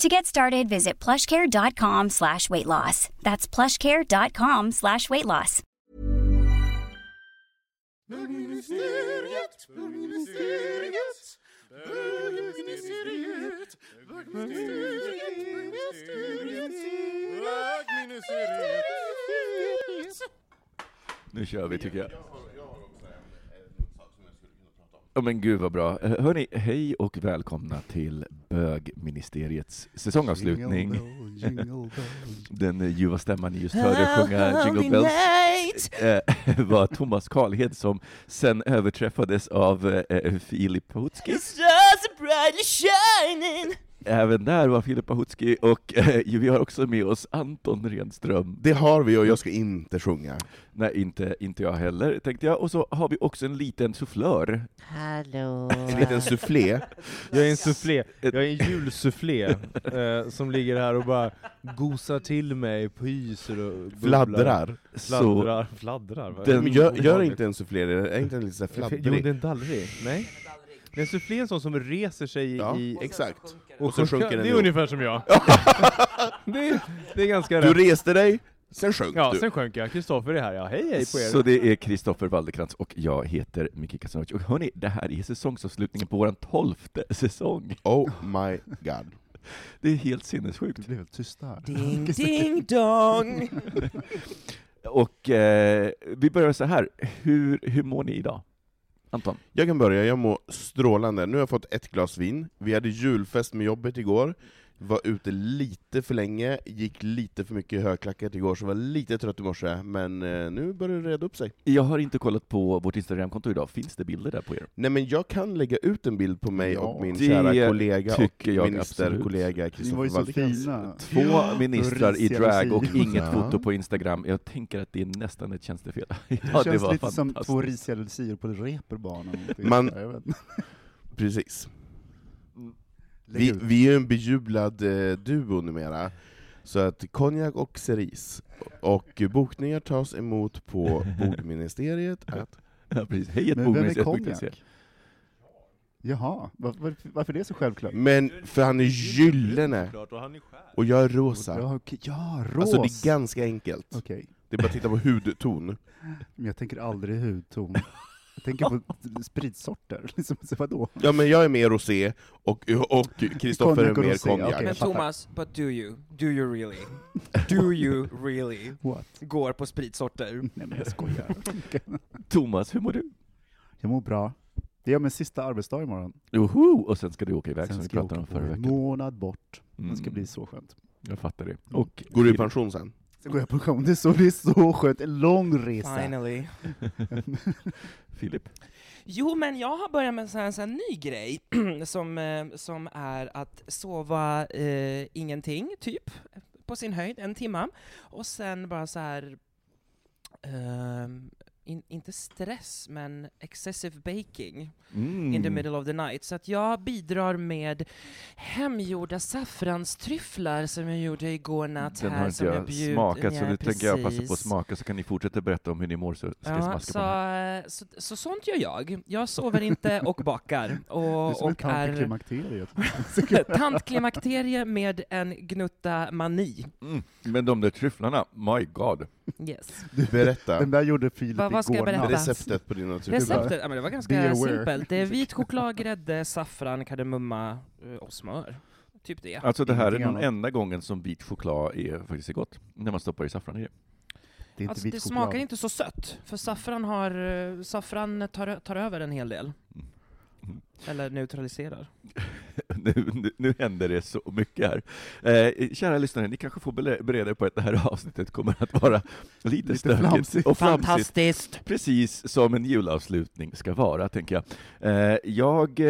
To get started, visit plushcare.com slash weight loss. That's plushcare.com slash weight loss. Nu kör vi tycker jag. Ja men gud vad bra. Hörni, hej och välkomna till bögministeriets säsongavslutning. Den eh, ljuva stämman ni just hörde sjunga Jingle Bells eh, var Thomas Karlhed som sen överträffades av eh, Filip Pahutski. Även där var Filip Pahutski och eh, vi har också med oss Anton Renström. Det har vi och jag ska inte sjunga. Nej, inte, inte jag heller, tänkte jag. Och så har vi också en liten soufflör. Hallå. En liten soufflé. Jag är en soufflé, jag är en julsoufflé eh, som ligger här och bara gosar till mig, pyser och bubblar. Fladdrar. Fladdrar. Fladdrar? Vad- Den- Men gör, gör inte en soufflé, är inte en lite så här Jo, det är fladdrig? en dallrig. Nej? Det är en soufflé är en sån som reser sig i... Ja, i exakt. och Och så sjunker den Det är ihop. ungefär som jag. det, är, det är ganska Du rätt. reste dig, sen sjönk Ja, du. sen sjönk jag. Kristoffer är här, ja. Hej hej på er. Så det är Kristoffer Waldekrantz och jag heter Micke Kasanovic. Och hörni, det här är säsongsavslutningen på vår tolfte säsong. Oh my god. Det är helt sinnessjukt. Det blev helt tyst där. Ding ding dong! Och eh, vi börjar så här. Hur, hur mår ni idag? Anton? Jag kan börja, jag mår strålande. Nu har jag fått ett glas vin. Vi hade julfest med jobbet igår. Var ute lite för länge, gick lite för mycket högklackat igår, så var lite trött i morse, men eh, nu börjar det reda upp sig. Jag har inte kollat på vårt Instagramkonto idag. Finns det bilder där på er? Nej men jag kan lägga ut en bild på mig Ja, och min det kära kollega och ministerkollega Ni var Kristoffer fina. Två ministrar i drag och inget Ja. foto på Instagram. Jag tänker att det är nästan ett tjänstefel. ja, Det det känns var lite som två risiga lucior på reperbanan. Man-. Precis. Vi, vi är en bejublad eh, duo numera, så att konjak och cerise. Och bokningar tas emot på bogministeriet. Att, Ja, precis. Hej, ett Men vem är konjak? Jaha, var, var, varför är det så självklart? men för han är gyllene, och jag är rosa. Ja, ros! Alltså det är ganska enkelt. Okej, Det är bara att titta på hudton. men jag tänker aldrig hudton. Jag tänker på spritsorter. Liksom, så vadå? Ja men jag är mer rosé, och och Kristoffer är mer konjak. okej. Men. Thomas, but do you? Do you really? Do you really? What? Går på spritsorter? Nej men jag skojar. Thomas, hur mår du? Jag mår bra. Det är min sista arbetsdag imorgon. Joho! Och sen ska du åka iväg som Sen vi ska jag pratade om förra en veckan. månad bort. Det ska Mm. bli så skönt. Jag fattar det. Mm. Och Går du i pension sen? Sen går jag på pension. Det så, det är så skönt. En lång resa. Finally. Filip? Jo, men jag har börjat med en sån här, sån här ny grej, som, eh, som är att sova eh, ingenting, typ, på sin höjd, en timma, och sen bara så här ehm, in, inte stress, men excessive baking Mm. in the middle of the night. Så att jag bidrar med hemgjorda saffranstryfflar som jag gjorde igår natt Den här. har inte som jag bjud- smakat, så nu tänker jag passa på att smaka, så kan ni fortsätta berätta om hur ni mår, så ska Ja, smaska så, på den. så, så sånt gör jag. Jag sover inte och bakar. Det är Och, som och är tantklimakterie med en gnutta mani. Mm. Men de där tryfflarna, my god. Yes. Berätta. Den där gjorde Filip Vad- vad ska jag berätta? Receptet på dina tryfflar. Receptet, ja, men det var ganska simpelt. Det är vit choklad, grädde, saffran, kardemumma eh, och smör. Typ det. Alltså det här är den annat. enda gången som vit choklad är faktiskt är gott, när man stoppar i saffran i det. Det Alltså, det smakar inte så sött, för saffran, har, eh, saffran tar, tar över en hel del. Mm. Eller neutraliserar. nu, nu, nu händer det så mycket här. Eh, kära lyssnare, ni kanske får bereda er på att det här avsnittet kommer att vara lite, Lite stökigt flamsigt. och flamsigt. Fantastiskt! Precis som en julavslutning ska vara, tänker jag. Eh, jag... Eh,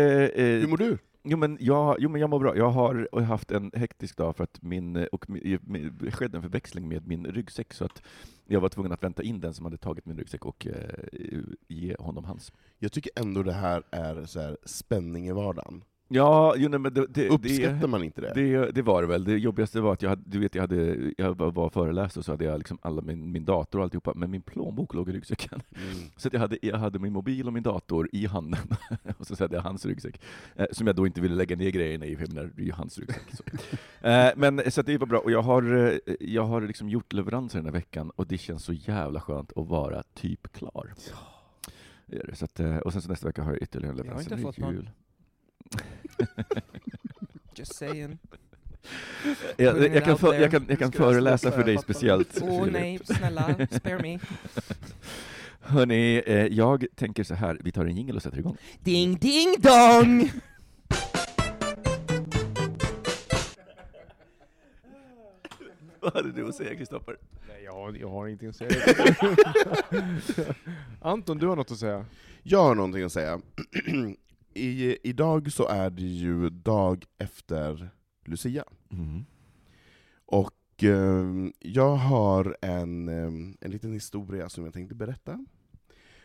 Hur mår du? Jo men, jag, jo men jag mår bra. Jag har haft en hektisk dag för att min, och min, min, det skedde en förväxling med min ryggsäck så att jag var tvungen att vänta in den som hade tagit min ryggsäck och eh, ge honom hans. Jag tycker ändå det här är så här spänning i vardagen. Ja, jo, nej, men det, det, Uppskattar det, man inte det? det, det var det väl. Det jobbigaste var att jag hade, du vet, jag, hade, jag var föreläsare och så hade jag liksom alla min, min dator och alltihopa, men min plånbok låg i ryggsäcken. Mm. Så jag, hade, jag hade min mobil och min dator i handen, och så hade jag hans ryggsäck, eh, som jag då inte ville lägga ner grejerna i, för menar, det är ju hans ryggsäck. Så, eh, men, så det var bra, och jag har, eh, jag har liksom gjort leveranser den här veckan, och det känns så jävla skönt att vara typ klar. Det. Så att, eh, och sen så nästa vecka har jag ytterligare en Jag har leverans. inte fått någon. Just saying. Jag, jag, kan, för, jag kan, jag kan föreläsa för dig speciellt. Åh Filip. nej, snälla, spare me. Hörni, eh, jag tänker så här, vi tar en jingel och sätter igång. Ding ding dong! Vad hade du att säga, Kristoffer? Nej, jag har, jag har ingenting att säga. Anton, du har något att säga? Jag har någonting att säga. I, idag så är det ju dag efter Lucia. Mm. Och eh, jag har en, eh, en liten historia som jag tänkte berätta.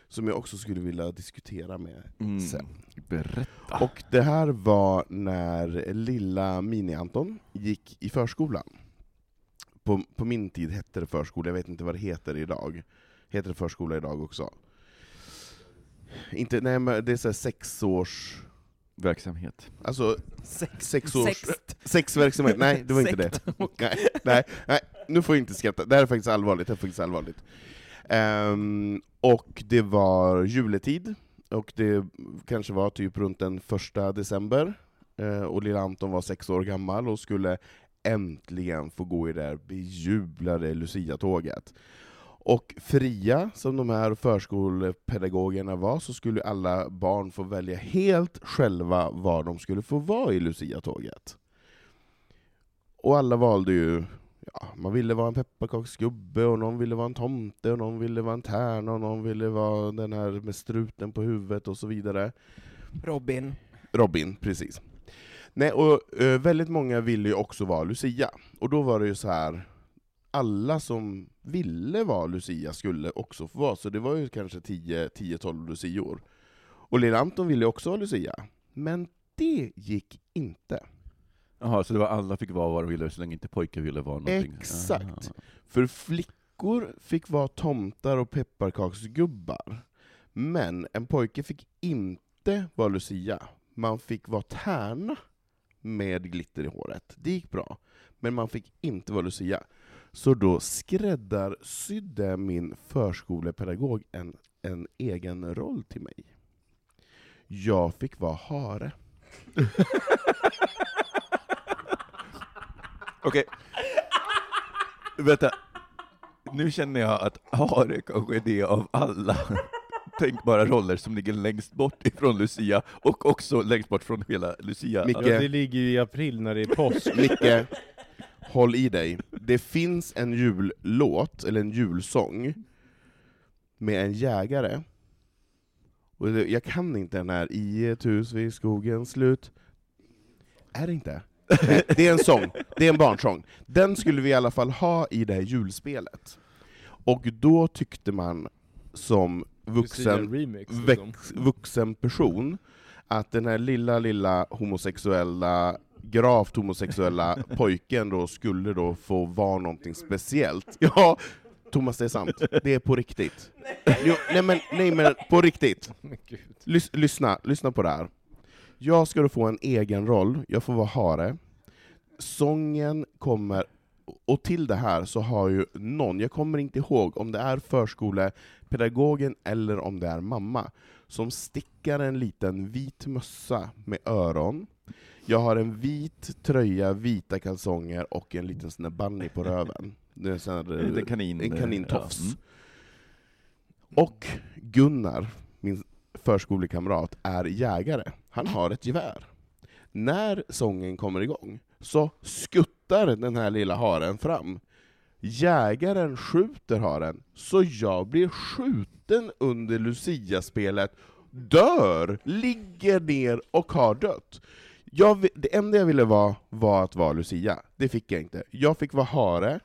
Som jag också skulle vilja diskutera med Mm. sen. Berätta. Och det här var när lilla Mini-Anton gick i förskolan. På, på min tid hette det förskola, jag vet inte vad det heter idag. Heter det förskola idag också? Inte, nej men det är så här sex års... Verksamhet. Alltså, Sex. sex års... Sext. Sexverksamhet, nej det var inte det. Nej, nej, nej, nu får jag inte skratta. Det här är faktiskt allvarligt. Det är faktiskt allvarligt. Ehm, och det var juletid, och det kanske var typ runt den första december, Eh, och lilla Anton var sex år gammal och skulle äntligen få gå i det där bejublade Lucia-tåget. Och fria som de här förskolepedagogerna var, så skulle alla barn få välja helt själva var de skulle få vara i Lucia-tåget. Och alla valde ju, ja, man ville vara en pepparkaksgubbe, och någon ville vara en tomte, och någon ville vara en tärna, och någon ville vara den här med struten på huvudet och så vidare. Robin. Robin, precis. Nej, och eh, väldigt många ville ju också vara Lucia. Och då var det ju så här alla som ville vara Lucia skulle också få vara, så det var ju kanske 10-12 Lucior. Och lilla Anton ville också vara Lucia, men det gick inte. Jaha, så det var alla fick vara vad de ville så länge inte pojkar ville vara någonting? Exakt. Ah. För flickor fick vara tomtar och pepparkaksgubbar, men en pojke fick inte vara Lucia. Man fick vara tärna med glitter i håret. Det gick bra, men man fick inte vara Lucia. Så då skräddarsydde min förskolepedagog en, en egen roll till mig. Jag fick vara hare. Okej. Vänta. Nu känner jag att hare kanske är det av alla tänkbara roller som ligger längst bort ifrån Lucia, och också längst bort från hela Lucia. Micke. Ja, det ligger ju i april när det är påsk. Micke, håll i dig. Det finns en jullåt, eller en julsång, med en jägare. Och det, jag kan inte den här I ett hus vid skogens slut. Är det inte? Nej, det är en sång, det är en barnsång. Den skulle vi i alla fall ha i det här julspelet. Och då tyckte man som vuxen, remix, liksom. vuxen person att den här lilla, lilla homosexuella, gravt homosexuella pojken då skulle då få vara någonting speciellt. Ja, Thomas, det är sant. Det är på riktigt. Jo, nej, men, nej men på riktigt. Lys, lyssna, lyssna på det här. Jag ska då få en egen roll, jag får vara hare. Sången kommer, och till det här så har ju någon, jag kommer inte ihåg om det är förskolepedagogen eller om det är mamma, som stickar en liten vit mössa med öron. Jag har en vit tröja, vita kalsonger och en liten sån där bunny på röven. Det är en sån här, En liten kanin. en eh, kanintofs. ja. Mm. Och Gunnar, min förskolekamrat, är jägare. Han har ett gevär. När sången kommer igång så skuttar den här lilla haren fram. Jägaren skjuter haren, så jag blir skjuten under Lucia-spelet, dör, ligger ner och har dött. Jag, det enda jag ville vara var att vara Lucia. Det fick jag inte. Jag fick vara hare,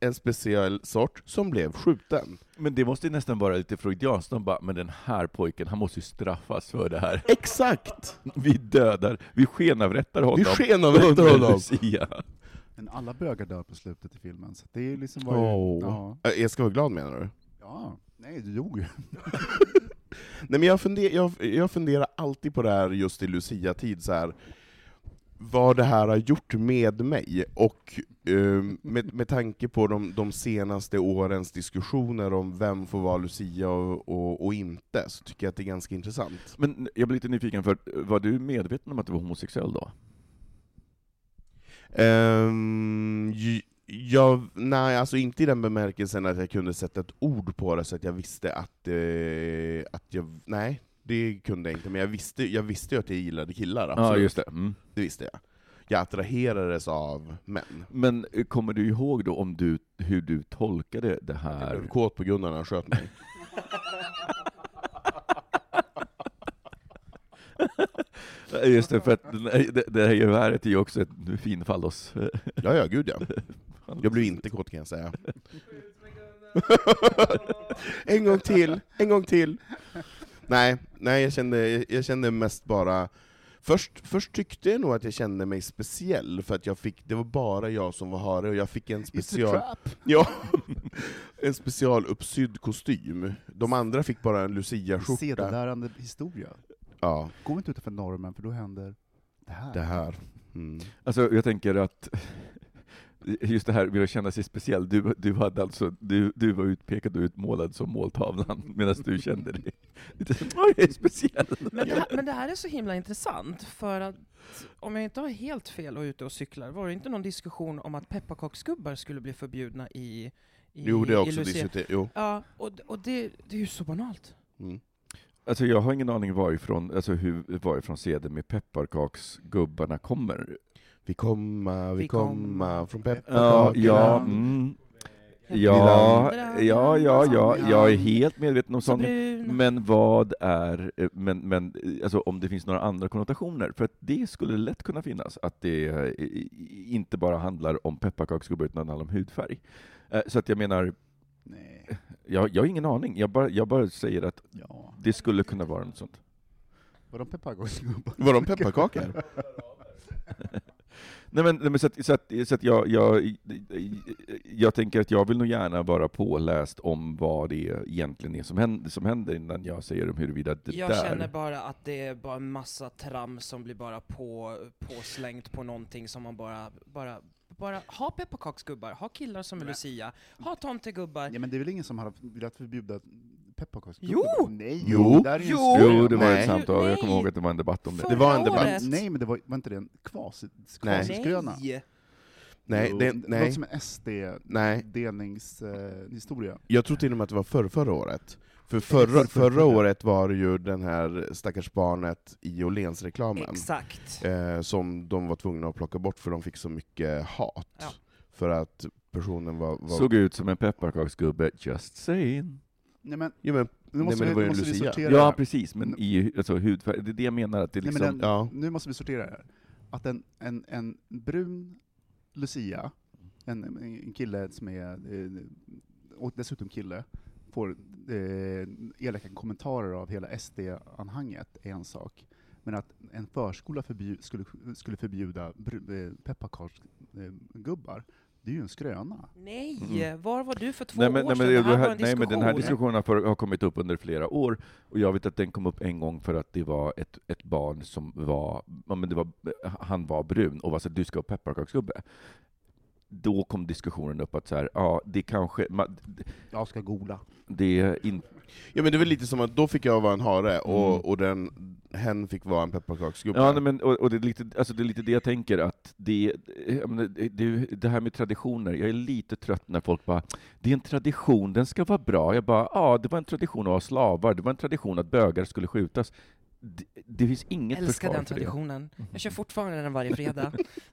en speciell sort, som blev skjuten. Men det måste ju nästan vara lite freudianskt, de bara, men den här pojken, han måste ju straffas för det här. Exakt! Vi dödar, vi skenavrättar honom. Vi skenavrättar honom. Lucia. Men alla bögar dör på slutet i filmen, så det är liksom bara... Åh. Ja. Jag ska vara glad menar du? ja. Nej, du dog ju. Nej men jag, funder, jag, jag funderar alltid på det här just i Lucia-tid, så här vad det här har gjort med mig, och eh, med, med tanke på de, de senaste årens diskussioner om vem får vara Lucia och, och, och inte, så tycker jag att det är ganska intressant. Men jag blir lite nyfiken, för var du medveten om att du var homosexuell då? Um, jag, nej, alltså inte i den bemärkelsen att jag kunde sätta ett ord på det så att jag visste att, eh, att jag, nej, det kunde jag inte, men jag visste, jag visste ju att jag gillade killar, Ja, just det. Mm. Det visste jag. Jag attraherades av män. Men eh, kommer du ihåg då om du, hur du tolkade det Jag här? blev kåt på Gunnar när han sköt mig. Just det, för att det, det här geväret är ju också ett fin fallos. Ja, ja, gud ja. Jag blev inte kåt kan jag säga. en gång till, en gång till. Nej, nej jag, kände, jag kände mest bara... Först, först tyckte jag nog att jag kände mig speciell, för att jag fick, det var bara jag som var hare, och jag fick en It's a special... trap! Ja, en specialuppsydd kostym. De andra fick bara en lucia-skjorta. Sedelärande historia. Ja, Gå inte utanför normen, för då händer det här. det här. Mm. Alltså jag tänker att just det här med att känna sig speciell, du, du, hade alltså, du, du var utpekad och utmålad som måltavlan medan du kände dig lite är speciell. Men det, här, men det här är så himla intressant, för att om jag inte har helt fel och är ute och cyklar, var det inte någon diskussion om att pepparkaksgubbar skulle bli förbjudna i, i Jo, det är också diskuterat. Ja, och, och det, det är ju så banalt. Mm. Alltså jag har ingen aning varifrån, alltså hur, varifrån seden med pepparkaksgubbarna kommer. Vi komma, vi Vi komma komma. från pepparkakorna. ja, mm. ja, ja, ja, ja, jag är helt medveten om Så sånt. Men vad är, eh, men, men eh, alltså om det finns några andra konnotationer? För att det skulle lätt kunna finnas, att det eh, inte bara handlar om pepparkaksgubbar utan handlar om hudfärg. Så att jag menar, Nej. jag, jag har ingen aning, jag bara, jag bara säger att Ja. det skulle kunna vara något sånt. Var de pepparkaksgubbar? Var de pepparkakor? Nej men, nej, men så att, så att, så att jag, jag, jag tänker att jag vill nog gärna vara påläst om vad det egentligen är som händer, som händer innan jag säger om huruvida det Jag där... känner bara att det är bara en massa trams som blir bara på, påslängt på någonting som man bara, bara, bara, ha pepparkaksgubbar, ha killar som är Lucia, ha tomtegubbar. Ja, men det är väl ingen som har velat förbjuda pepparkaksgubbar? Jo! Nej, Jo! där är ju en Jo! Jo, det var Nej. ett samtal, jag kommer Nej. ihåg att det var en debatt om det. Det var en Förra debatt. året. Nej, men det var, var inte det en kvasiskröna? Nej! Nej, Jo, det, låter nej. som en SD-delningshistoria. Jag tror till och med att det var förra, förra året. För förra, förra året var det ju den här stackars barnet i Åhléns-reklamen, Exakt. eh, som de var tvungna att plocka bort för de fick så mycket hat. Ja. För att personen var... var Såg ut som en pepparkaksgubbe, just saying. Nej, men jo, men, nu måste, men det var vi, måste vi sortera Ja, precis, men i alltså, hudfärg, det är det jag menar, att det Nej, liksom... men den, Ja. Nu måste vi sortera det här. Att en, en, en brun Lucia, en, en kille som är, eh, och dessutom kille, får eh, elaka kommentarer av hela SD-anhanget är en sak. Men att en förskola förbju, skulle, skulle förbjuda eh, pepparkaksgubbar, det är ju en skröna. Nej, Mm. var var du för två Nej men, år nej, sedan? men, det det här här, nej, men den här diskussion. diskussionen har, för, har kommit upp under flera år, och jag vet att den kom upp en gång för att det var ett, ett barn som var, men det var, han var brun och var så du ska ha pepparkaksgubbe. Då kom diskussionen upp att så här, ja, det kanske, ma- Jag ska googla. det är in, Ja men det är väl lite som att då fick jag vara en hare, och, Mm. och den, hen fick vara en pepparkaksgubbe. Ja, nej, men, och, och det, är lite, alltså det är lite det jag tänker, att det, jag menar, det, det, det här med traditioner, jag är lite trött när folk bara ”det är en tradition, den ska vara bra”. Jag bara ”ja, det var en tradition att ha slavar, det var en tradition att bögar skulle skjutas”. Det, det finns inget Älskar försvar den för det. traditionen. Jag kör fortfarande den varje fredag.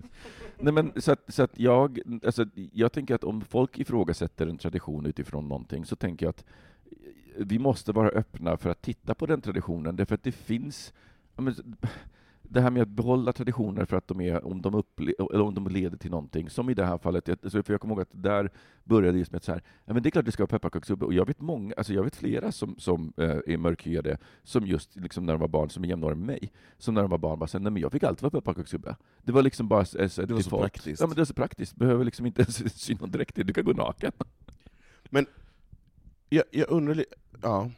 Nej, men, så att, så att jag, alltså, jag tänker att om folk ifrågasätter en tradition utifrån någonting, så tänker jag att vi måste vara öppna för att titta på den traditionen, därför att det finns ja, men, det här med att behålla traditioner för att de, är, om de, upple- eller om de leder till någonting, som i det här fallet, alltså, för jag kommer ihåg att där började just med att så här, ja, men det är klart det ska vara pepparkakssubbe, och jag vet många, alltså jag vet flera som, som eh, är mörkhyade, som just liksom när de var barn, som är jämnåriga med mig, som när de var barn bara sa, nej men jag fick alltid vara pepparkakssubbe. Det var liksom bara så, så, Det var så default. praktiskt. Ja men det är så praktiskt, behöver liksom inte ens sy någon dräkt, du kan gå naken. Jag, jag undrar ja.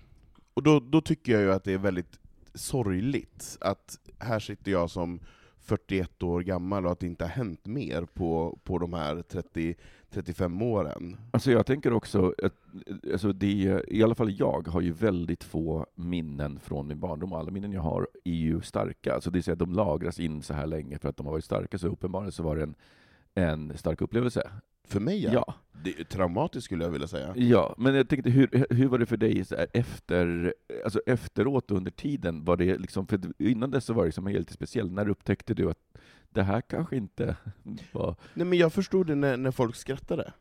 Och då, då tycker jag ju att det är väldigt sorgligt att här sitter jag som 41 år gammal och att det inte har hänt mer på, på de här 30, 35 åren. Alltså jag tänker också, att, alltså det, i alla fall jag har ju väldigt få minnen från min barndom, och alla minnen jag har är ju starka. Alltså det vill säga att de lagras in så här länge för att de har varit starka, så uppenbarligen så var det en, en stark upplevelse. För mig ja. Ja. Det är traumatiskt skulle jag vilja säga. Ja, men jag tänkte, hur, hur var det för dig så här, efter, alltså efteråt under tiden? Var det liksom, för innan dess så var det liksom helt speciellt. När upptäckte du att det här kanske inte var... Nej men jag förstod det när, när folk skrattade.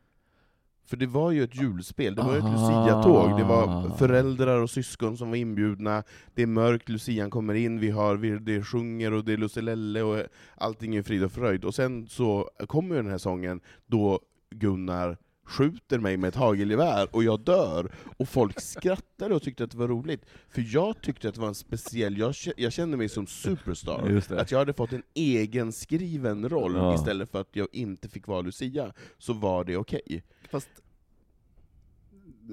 För det var ju ett julspel, det var ju ett Ah. Lucia-tåg, det var föräldrar och syskon som var inbjudna, det är mörkt, Lucian kommer in, vi har, vi, det sjunger och det är Lucelelle och allting är frid och fröjd. Och sen så kommer ju den här sången då Gunnar skjuter mig med ett hagelgevär och jag dör, och folk skrattade och tyckte att det var roligt. För jag tyckte att det var en speciell, jag, jag kände mig som superstar. Att jag hade fått en egen skriven roll Ja. istället för att jag inte fick vara Lucia, så var det okej. Fast,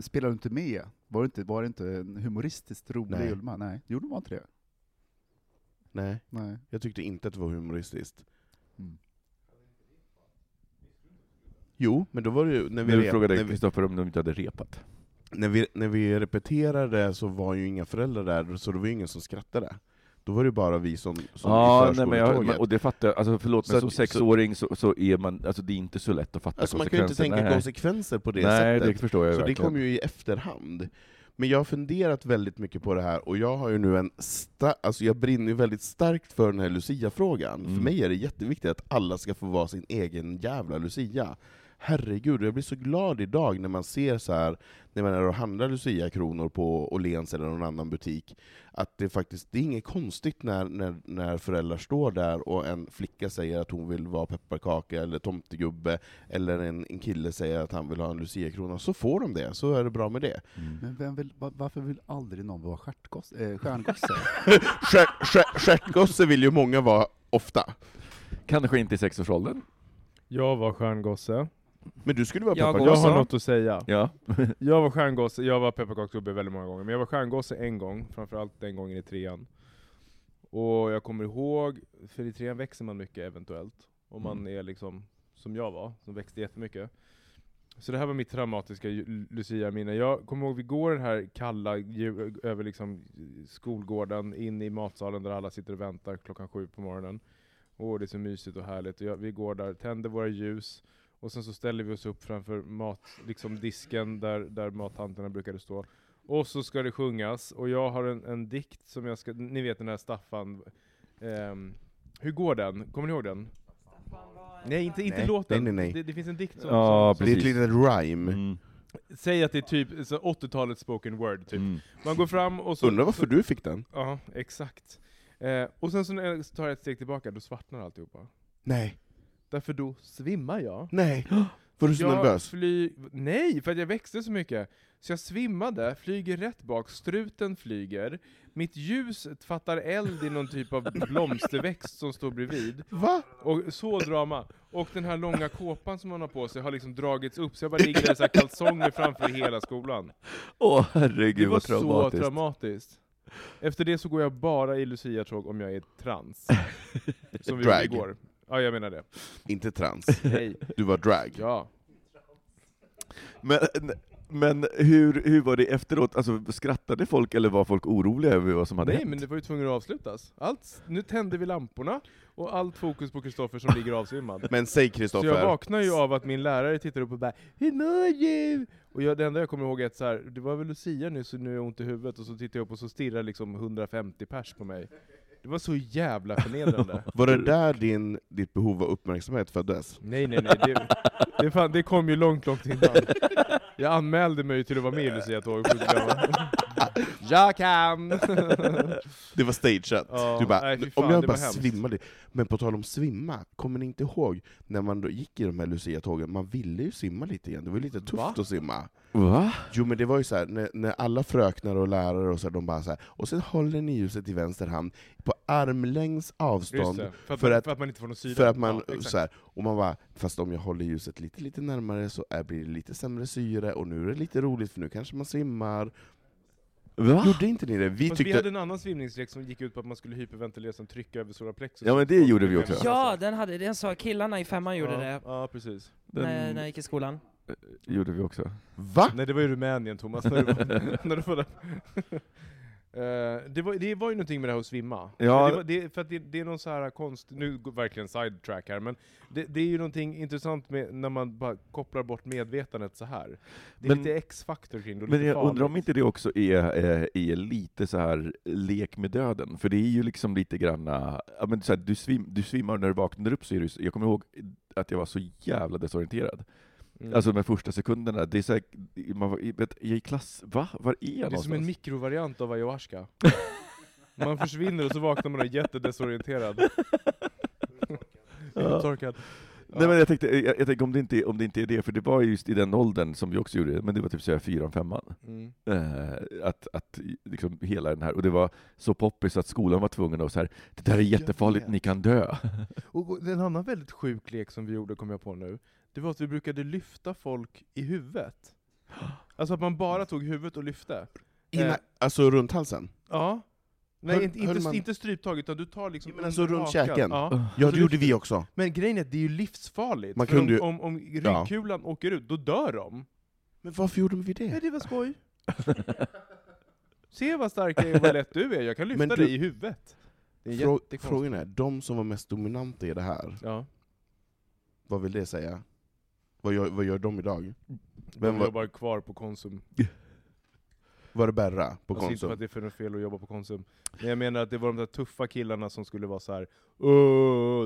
spelar du inte med? Var det inte, var det inte en humoristiskt rolig Nej. Ulma? Nej, gjorde man inte det? Nej, Nej. jag tyckte inte att det var humoristiskt. Mm. Jo, men då var det ju, när vi, Nu rep, frågade när, vi, Kristoffer om de inte hade repat. när, vi, när vi repeterade så var ju inga föräldrar där, så det var ju ingen som skrattade. Då var det bara vi som, som Ja, i nej, men jag, och det fattar jag, alltså förlåt, Så men som sexåring så, så är man, alltså det är inte så lätt att fatta Alltså man kan ju inte tänka Nej. konsekvenser på det Nej, sättet. det förstår jag Så det verkligen. kom ju i efterhand. Men jag har funderat väldigt mycket på det här, och jag har ju nu en alltså jag brinner ju väldigt starkt för den här Lucia-frågan. För Mm. mig är det jätteviktigt att alla ska få vara sin egen jävla Lucia. Herregud, jag blir så glad idag när man ser så här när man är och handlar Lucia-kronor på Åhléns eller någon annan butik, att det faktiskt, det är inget konstigt när, när, när föräldrar står där och en flicka säger att hon vill vara pepparkaka eller tomtegubbe, eller en, en kille säger att han vill ha en Lucia-krona, så får de det, så är det bra med det. Mm. Men vem vill, va- varför vill aldrig någon vara stjärtgosse? Eh, stjärngosse? Stjärt- stjärt- Stjärtgosse vill ju många vara ofta. Kanske inte i sexårsåldern. Jag var stjärngosse. Men du skulle vara Jag pepparkaka. Jag har något att säga. Ja. Jag var stjärngosse, jag var pepparkaksgubbe väldigt många gånger, men jag var stjärngosse en gång, framförallt den gången i trean. Och jag kommer ihåg, för i trean växer man mycket eventuellt, om man Mm. är liksom som jag var, som växte jättemycket. Så det här var mitt traumatiska Lucia-minne. Jag kommer ihåg, vi går den här kalla, över liksom skolgården, in i matsalen där alla sitter och väntar klockan sju på morgonen. Åh, det är så mysigt och härligt. Och jag, vi går där, tänder våra ljus, och sen så ställer vi oss upp framför mat, liksom disken där, där mattanterna brukade stå. Och så ska det sjungas, och jag har en, en dikt som jag ska, ni vet den här Staffan, ehm, hur går den? Kommer ni ihåg den? Nej, inte, inte Nej, låten. nej, nej, nej. Det, det finns en dikt som, Ja, som, Det är ett Precis. litet rhyme. Mm. säg att det är typ så 80-talets spoken word, typ. Mm. Man går fram och så... Undrar varför så, du fick den? Ja, exakt. Eh, och sen så när jag tar ett steg tillbaka, då svartnar alltihopa. Nej. Därför då svimmar jag. Nej. Var du så jag nervös? Fly... Nej, för att jag växte så mycket. Så jag svimmade, flyger rätt bak, struten flyger, mitt ljus fattar eld i någon typ av blomsterväxt som står bredvid. Va? Och så drama. Och den här långa kåpan som man har på sig har liksom dragits upp, så jag bara ligger där i så här kalsonger framför hela skolan. Åh Det herregud var vad så traumatiskt. traumatiskt. Efter det så går jag bara i Lucia-tåg om jag är trans. Som vi gjorde igår. Ja, jag menar det. Inte trans. Nej. Du var drag. Ja. Men, Men hur, hur var det efteråt? Alltså, skrattade folk eller var folk oroliga över vad som hade Nej, hänt? men det var ju tvungen att avslutas. Allt, nu tände vi lamporna, och allt fokus på Kristoffer som ligger avsvimmad. Men säg Så jag Kristoffer, vaknar ju av att min lärare tittar upp och bara ”Hur mår du?” Och jag, det enda jag kommer ihåg är att så här, det var väl Lucia nu, så nu är jag ont i huvudet, och så tittar jag upp och så stirrar liksom 150 pers på mig. Det var så jävla förnedrande. var det där din, ditt behov av uppmärksamhet föddes? Nej nej nej, det, det, fan, det kom ju långt, långt innan. Jag anmälde mig till att vara med i Lucia-tåg, sjukt gammal. Jag kan! Det var stageat. Ja, du bara, nej, fan, om jag bara svimmade. Men på tal om svimma, kommer ni inte ihåg när man då gick i de här Lucia-tågen, man ville ju simma lite igen, det var lite tufft Va? att simma. Va? Jo men det var ju så här, när, när alla fröknar och lärare och så här, de bara så här, och sen håller ni ljuset i vänster hand på armlängds avstånd, det, för, att för man, att- för att man inte får någon syre. för att man, Ja, så här, och man bara, fast om jag håller ljuset lite, lite närmare så är, blir det lite sämre syre, och nu är det lite roligt för nu kanske man simmar. Va? Gjorde inte ni det? Vi Fast vi tyckte... hade en annan svimningslek som gick ut på att man skulle hyperventilera som trycka över solar plexus. Ja, men det gjorde vi också. Ja, den hade, den sa killarna i femman gjorde ja, det Ja, precis. när, när Den jag gick i skolan. gjorde vi också. Va? Nej, det var i Rumänien Thomas, när du var, när du var där. Eh, det, var, det var ju någonting med det här att svimma. Ja. Det, var, det, för det, det är någon så här konst, nu går verkligen sidetrack här, men det, det är ju någonting intressant med när man bara kopplar bort medvetandet så här. Det är Men- lite X-faktor kring det, Men jag undrar om farligt. inte det också är, eh, är lite så här lek med döden, för det är ju liksom lite granna, ja, men så här, du, svim, du svimmar när du vaknar upp, så är du, jag kommer ihåg att jag var så jävla desorienterad. Mm. Alltså de första sekunderna, det är så här, man vet, jag i klass, va? Var är jag det är som någonstans? en mikrovariant av ayahuasca. man försvinner och så vaknar man och är jättedesorienterad. Ja. Torkad. Nej men jag tänkte, jag, jag tänkte om, det inte, om det inte är det, för det var just i den åldern som vi också gjorde det, men det var typ såhär fyran, femman. Mm. Eh, att, att liksom hela den här, och det var så poppis att skolan var tvungen att så här, det där är jättefarligt, ni kan dö. Och en annan väldigt sjuk lek som vi gjorde, kom jag på nu, det var att vi brukade lyfta folk i huvudet. Alltså att man bara tog huvudet och lyfte. Inna, Eh. alltså runt halsen? Ja. Nej, Höll- inte, höll inte, man- inte stryptag, utan du tar liksom Ja, men under alltså runt hakan. käken. Ja. Ja, det gjorde vi också. Men grejen är att det är ju livsfarligt. Man för kunde ju- om, om, om Ja. ryggkulan åker ut, då dör de. Men varför gjorde vi Nej, det? det var skoj. Se vad stark jag är och vad lätt du är, jag kan lyfta Men du- dig i huvudet. Det är Frå- jättekonstigt. Frågan är, de som var mest dominanta i det här, Ja. vad vill det säga? Vad gör, vad gör de idag? Vem Vem var, jobbar kvar på Konsum? var det Berra på Alltså inte för Konsum? att det är för något fel att jobba på Konsum. Men jag menar att det var de där tuffa killarna som skulle vara så här.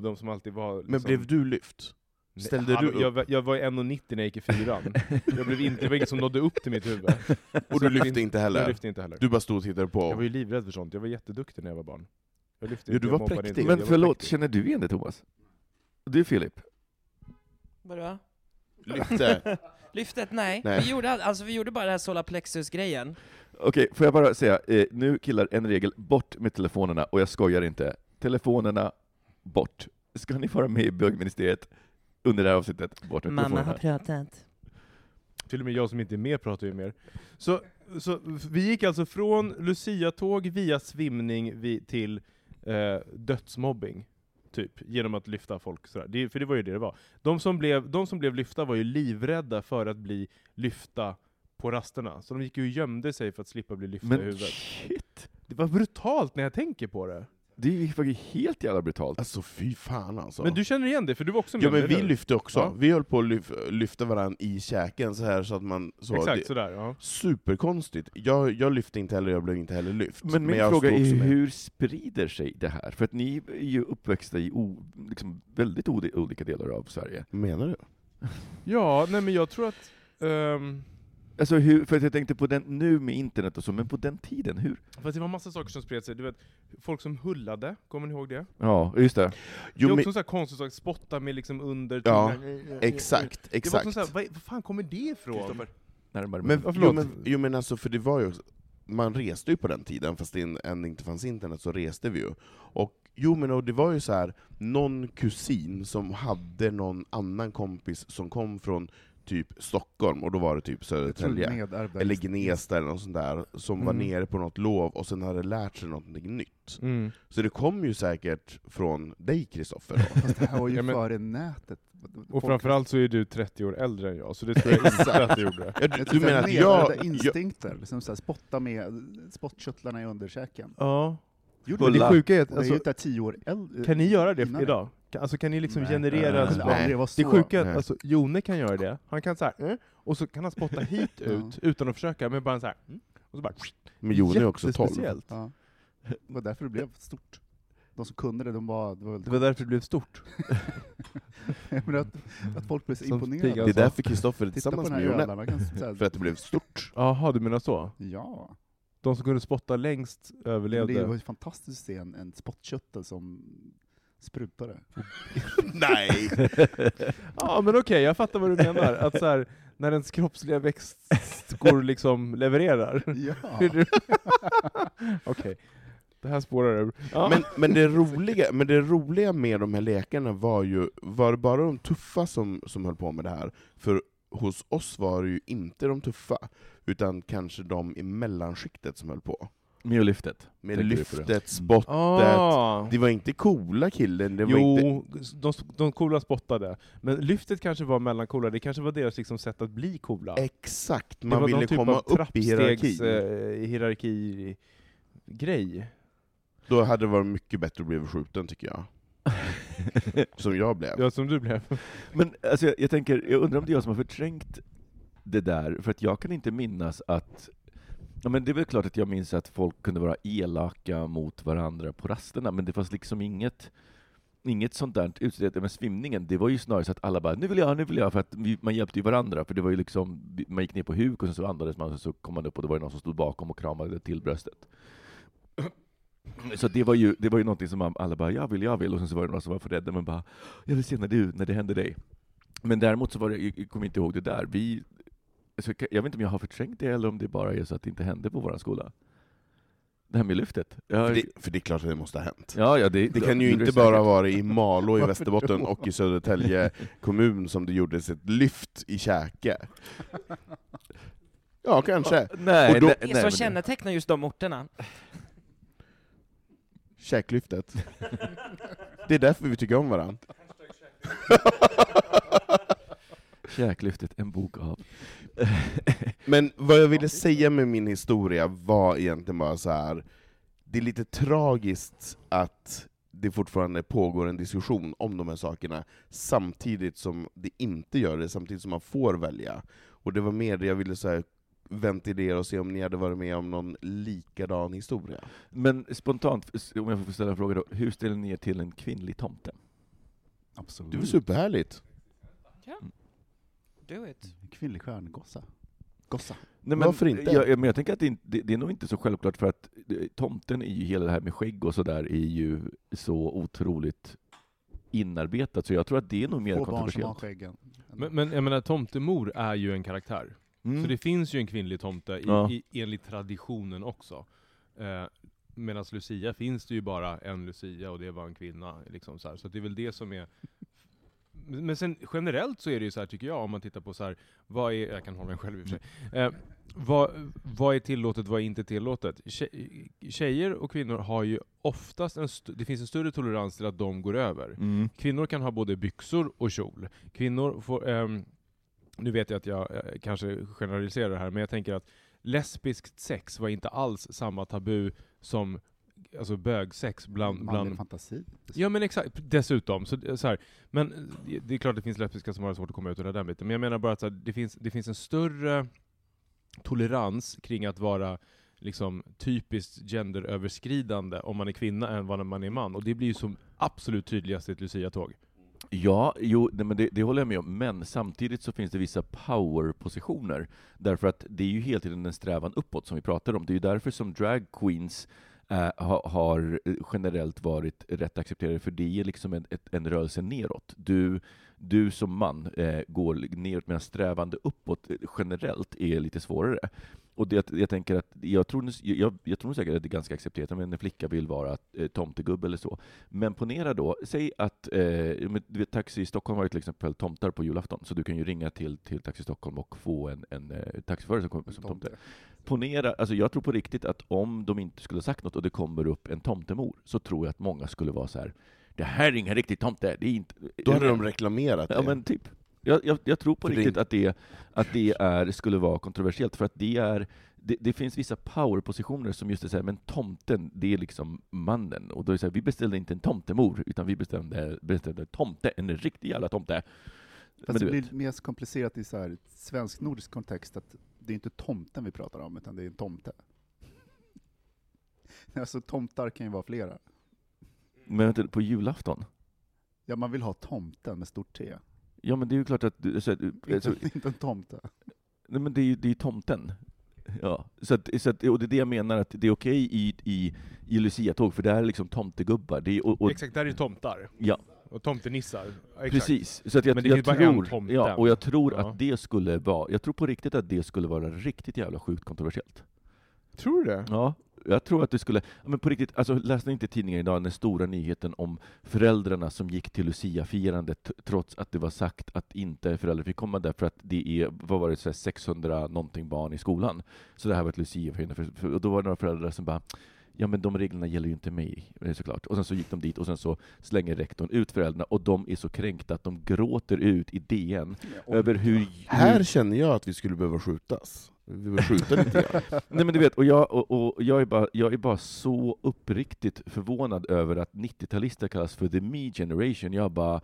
De som alltid var... Men liksom- blev du lyft? Ställde du upp? Jag, var- jag var 1,90 när jag gick i fyran. jag blev inte, det var ingen som nådde upp till mitt huvud. Och du lyfte inte Jag heller? lyfte inte heller. Du bara stod och tittade Jag var på? ju livrädd för sånt, jag var jätteduktig när jag var barn. Jag lyfte Ja, inte, du var präktig. inte, Men förlåt, präktig. känner du igen det Thomas? Du Filip? Vadå? Lyfte? Lyftet? Nej. Nej. Vi, gjorde, all- alltså, vi gjorde bara den här solarplexus-grejen. Okej, får jag bara säga, eh, nu killar, en regel, bort med telefonerna, och jag skojar inte. Telefonerna, bort. Ska ni vara med i bögministeriet under det här avsnittet, bort med Mamma har pratat. Till och med jag som inte är med pratar ju mer. Så, så vi gick alltså från Lucia-tåg via svimning vi, till eh, dödsmobbing. Typ, genom att lyfta folk sådär. Det, för det var ju det det var. De som, blev, de som blev lyfta var ju livrädda för att bli lyfta på rasterna. Så de gick ju och gömde sig för att slippa bli lyfta i Men huvudet. shit, Det var brutalt när jag tänker på det. Det är ju faktiskt helt jävla brutalt. Alltså fy fan alltså. Men du känner igen det, för du var också med Ja men vi lyfte också, Ja. vi höll på att lyf, lyfta varandra i käken så här så att man... Så, Exakt, det, sådär. Ja. superkonstigt. Jag, jag lyfte inte heller, jag blev inte heller lyft. Men min jag fråga är med. hur sprider sig det här? För att ni är ju uppväxta i o, liksom väldigt olika delar av Sverige. Menar du? ja, nej men jag tror att... ehm, Alltså hur, för att jag tänkte på den, nu med internet och så, men på den tiden, hur? Fast det var massa saker som spred sig. Du vet, folk som hullade, kommer ni ihåg det? Ja, just det. det är Jo, också men, en sån här konstig sak, spotta med liksom under Ja, tungan. exakt, Det var exakt. också så här, vad, vad fan kommer det ifrån? Närmare Men, Ja, jo, men, jo men alltså, för det var ju, man reste ju på den tiden, fast det än inte fanns internet så reste vi ju. Och jo men och det var ju så här någon kusin som hade någon annan kompis som kom från typ Stockholm, och då var det typ Södertälje. Eller Gnesta eller något sånt där, som var Mm. nere på något lov och sen hade lärt sig någonting nytt. Mm. Så det kom ju säkert från dig Kristoffer. Fast det här var ju Ja, men- före nätet. Och framförallt så är du 30 år äldre än jag, så det tror jag inte att du gjorde. Ja, du, du menar att jag... instinkter, liksom så här, spotta med spottkörtlarna i underkäken. Ja. Gjorde Men det? det sjuka är att, det är alltså, inte tio år äldre. kan ni göra det innan idag? Kan- Alltså kan ni liksom Nej. generera... Nej. vara Det så. sjuka är Nej. att alltså, Jone kan göra det, han kan så här, mm, och så kan han spotta hit ut utan att försöka, men bara så här, mm, och så bara... Men Jon är också 12. Jättespeciellt. Ja. Det var därför det blev stort. De som kunde det, de var... Det var, väldigt Det var därför det blev stort. Men att, att folk blev så Som imponerade. Stig Det är därför Kristoffer är Titta på tillsammans med Jone. För att det blev stort. Jaha, du menar så? Ja. De som kunde spotta längst Men överlevde. det var ju fantastiskt att se en, en spottköttel som sprutade. Nej! Ja men okej, jag fattar vad du menar. Att så här, när ens kroppsliga växtskor liksom levererar. Ja. Okej, det här spårar ur. Ja. Men, men, det roliga, men det roliga med de här lekarna var ju, var det bara de tuffa som, som höll på med det här? För hos oss var det ju inte de tuffa, utan kanske de i mellanskiktet som höll på. Med lyftet. Med lyftet, spottet, ah. det var inte coola killen, det var inte... Jo, de, de coola spottade. Men lyftet kanske var mellankola, det kanske var deras liksom sätt att bli coola. Exakt, man ville typ komma upp i trappstegs, eh, hierarki grej. Då hade det varit mycket bättre att bli skjuten tycker jag. Som jag blev. Ja, som du blev. Men alltså, jag, jag tänker, jag undrar om det är jag som har förträngt det där, för att jag kan inte minnas att Ja, men det är väl klart att jag minns att folk kunde vara elaka mot varandra på rasterna, men det fanns liksom inget Inget sånt där utsläpp med svimningen, det var ju snarare så att alla bara ”nu vill jag, nu vill jag”, för att vi, man hjälpte ju varandra, för det var ju liksom, man gick ner på huk och så andades man, och så kom man upp och det var någon som stod bakom och kramade till bröstet. Så det var ju, det var ju någonting som alla bara ”jag vill, jag vill” och sen så var det några som var för rädda, men bara ”jag vill se när, du, när det hände dig”. Men däremot så var det, jag kommer inte ihåg det där, vi alltså, jag vet inte om jag har förträngt det eller om det bara är så att det inte hände på vår skola. Det här med lyftet. Jag, För det, för det är klart att det måste ha hänt. ja, ja, det, Det kan ju det inte säkert. bara vara i Malå i Västerbotten och i Södertälje kommun som det gjordes ett lyft i käke. Ja, kanske. Nej, Och då- nej, Det nej, som men- kännetecknar just de orterna. Käklyftet. Det är därför vi tycker om varandra. Käklyftet, en bok av. Men vad jag ville säga med min historia var egentligen bara så här. det är lite tragiskt att det fortfarande pågår en diskussion om de här sakerna, samtidigt som det inte gör det, samtidigt som man får välja. Och det var mer det jag ville så här, ventilera och se om ni hade varit med om någon likadan historia. Men spontant, om jag får ställa en fråga då, hur ställer ni er till en kvinnlig tomte? Absolut. Det var superhärligt. Do it. Kvinnlig stjärngossa. Gossa. Nej, men, Varför inte? Jag, men jag tänker att det, det, det är nog inte så självklart, för att eh, tomten är ju, hela det här med skägg och sådär, är ju så otroligt inarbetat, så jag tror att det är nog mer Få barn som har kontroversiellt. skäggen. Men, men jag menar, tomtemor är ju en karaktär. Mm. Så det finns ju en kvinnlig tomte i, Ja. i, enligt traditionen också. Eh, Medan Lucia finns det ju bara en Lucia och det var en kvinna. Liksom så så det är väl det som är... Men sen generellt så är det ju så här tycker jag, om man tittar på så här, vad är, jag kan hålla mig själv i och för sig. Eh, vad, vad är tillåtet, vad är inte tillåtet? Tje- Tjejer och kvinnor har ju oftast en, det finns en större tolerans till att de går över. Mm. Kvinnor kan ha både byxor och kjol. Kvinnor får, ehm, nu vet jag att jag eh, kanske generaliserar här, men jag tänker att lesbiskt sex var inte alls samma tabu som alltså bögsex bland... Bland fantasi. Ja men exakt, dessutom. Så, så här, men eh, det är klart att det finns lesbiska som har svårt att komma ut ur den biten, men jag menar bara att här, det, finns, det finns en större tolerans kring att vara liksom typiskt genderöverskridande om man är kvinna än vad man är man. Och det blir ju som absolut tydligast i ett Lucia-tåg. Ja, jo, nej, men det, det håller jag med om, men samtidigt så finns det vissa power-positioner, därför att det är ju hela tiden en strävan uppåt som vi pratar om. Det är ju därför som drag queens äh, ha, har eh, generellt varit rätt accepterade, för det är liksom en, ett, en rörelse neråt. Du, du som man äh, går neråt, medan strävande uppåt generellt är lite svårare och det, jag tänker att, jag tror, jag, jag tror säkert att det är ganska accepterat om en flicka vill vara eh, tomtegubbe eller så. Men ponera då, säg att, eh, vet, Taxi Stockholm har ju till exempel tomtar på julafton, så du kan ju ringa till, till Taxi Stockholm och få en, en eh, taxiförare som kommer som tomte. Ponera, alltså jag tror på riktigt att om de inte skulle ha sagt något och det kommer upp en tomtemor, så tror jag att många skulle vara så här. det här är ingen riktig tomte, det är inte... Då hade de reklamerat det. Ja men typ. Jag, jag, jag tror på För riktigt att, det, att det är, skulle vara kontroversiellt, för att det är det, det finns vissa powerpositioner som just är såhär, men tomten, det är liksom mannen. Och då är det så här, vi beställde inte en tomtemor, utan vi beställde en tomte, en riktig jävla tomte. Fast det vet. blir mer komplicerat i så svensk-nordisk kontext, att det är inte tomten vi pratar om, utan det är en tomte. Alltså tomtar kan ju vara flera. Men vänta, på julafton? Ja, man vill ha tomten med stort T. Ja men det är ju klart att, du- så, alltså, Inte, en tomte. nej, men det är ju det är tomten. Ja, så att, så att, och det är det jag menar, att det är okej i, i, i Lucia-tåg, för det är liksom tomtegubbar. Det är, och, och, Exakt, där är ju tomtar. Ja. Och tomtenissar. Exakt. Precis, så att jag, Men det är ju jag bara en tror, tomte. ja, och jag tror Ja. att det skulle vara, jag tror på riktigt att det skulle vara riktigt jävla sjukt kontroversiellt. Tror du det? Ja, jag tror att det skulle, ja, men på riktigt, alltså läste inte tidningen idag den stora nyheten om föräldrarna som gick till Lucia-firandet trots att det var sagt att inte föräldrar fick komma där för att det är, vad var det, så här 600 någonting barn i skolan. Så det här var ett Lucia-firande, och då var det några föräldrar som bara Ja men de reglerna gäller ju inte mig, eh, såklart. Och sen så gick de dit och sen så slänger rektorn ut föräldrarna och de är så kränkta att de gråter ut i DN över hur... Här hur känner jag att vi skulle behöva skjutas. Vi behöver skjuta lite grann. Nej men du vet, och jag, och, och jag, är bara, jag är bara så uppriktigt förvånad över att 90-talister kallas för the me generation. Jag bara,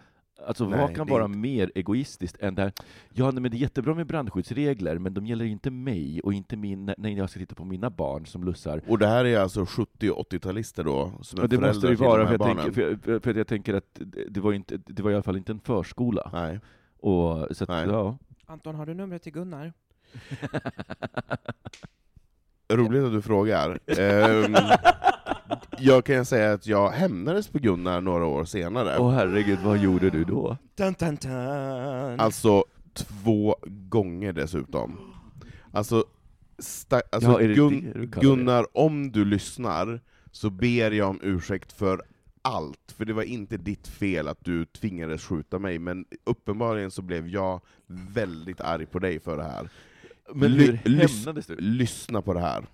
alltså Nej, vad kan vara inte- mer egoistiskt än det här, ja nej, men det är jättebra med brandskyddsregler, men de gäller inte mig och inte min, när jag ska titta på mina barn som lussar. Och det här är alltså 70 och 80-talister då, som är Och det måste det vara, till för de jag, tänker, barnen. för, jag- för att jag tänker att det, var inte, det var i alla fall inte en förskola. Nej. Och, så att, Nej. ja. Anton, har du numret till Gunnar? Roligt att du frågar. Ehm, jag kan säga att jag hämnades på Gunnar några år senare. Åh herregud, vad gjorde du då? Dun, dun, dun. Alltså två gånger dessutom. Alltså, sta- alltså Ja, Gun- det? Gunnar, om du lyssnar, så ber jag om ursäkt för allt, för det var inte ditt fel att du tvingades skjuta mig, men uppenbarligen så blev jag väldigt arg på dig för det här. Men hur hämnades du? Lyssna på det här.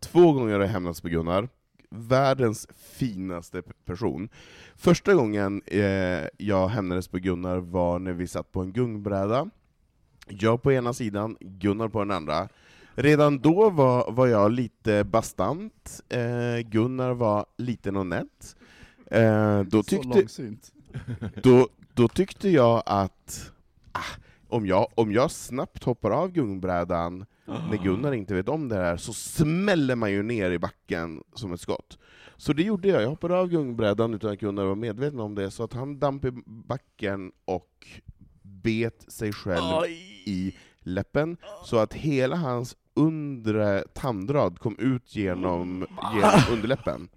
Två gånger har jag hämnats på Gunnar, världens finaste person. Första gången eh, jag hämnades på Gunnar var när vi satt på en gungbräda. Jag på ena sidan, Gunnar på den andra. Redan då var, var jag lite bastant, eh, Gunnar var liten och nätt. Eh, då, Så tyckte, långsynt. då, då tyckte jag att ah, om, jag, om jag snabbt hoppar av gungbrädan när Gunnar inte vet om det här, så smäller man ju ner i backen som ett skott. Så det gjorde jag, jag hoppade av gungbrädan utan att Gunnar var medveten om det, så att han damp i backen och bet sig själv i läppen, så att hela hans undre tandrad kom ut genom, genom underläppen.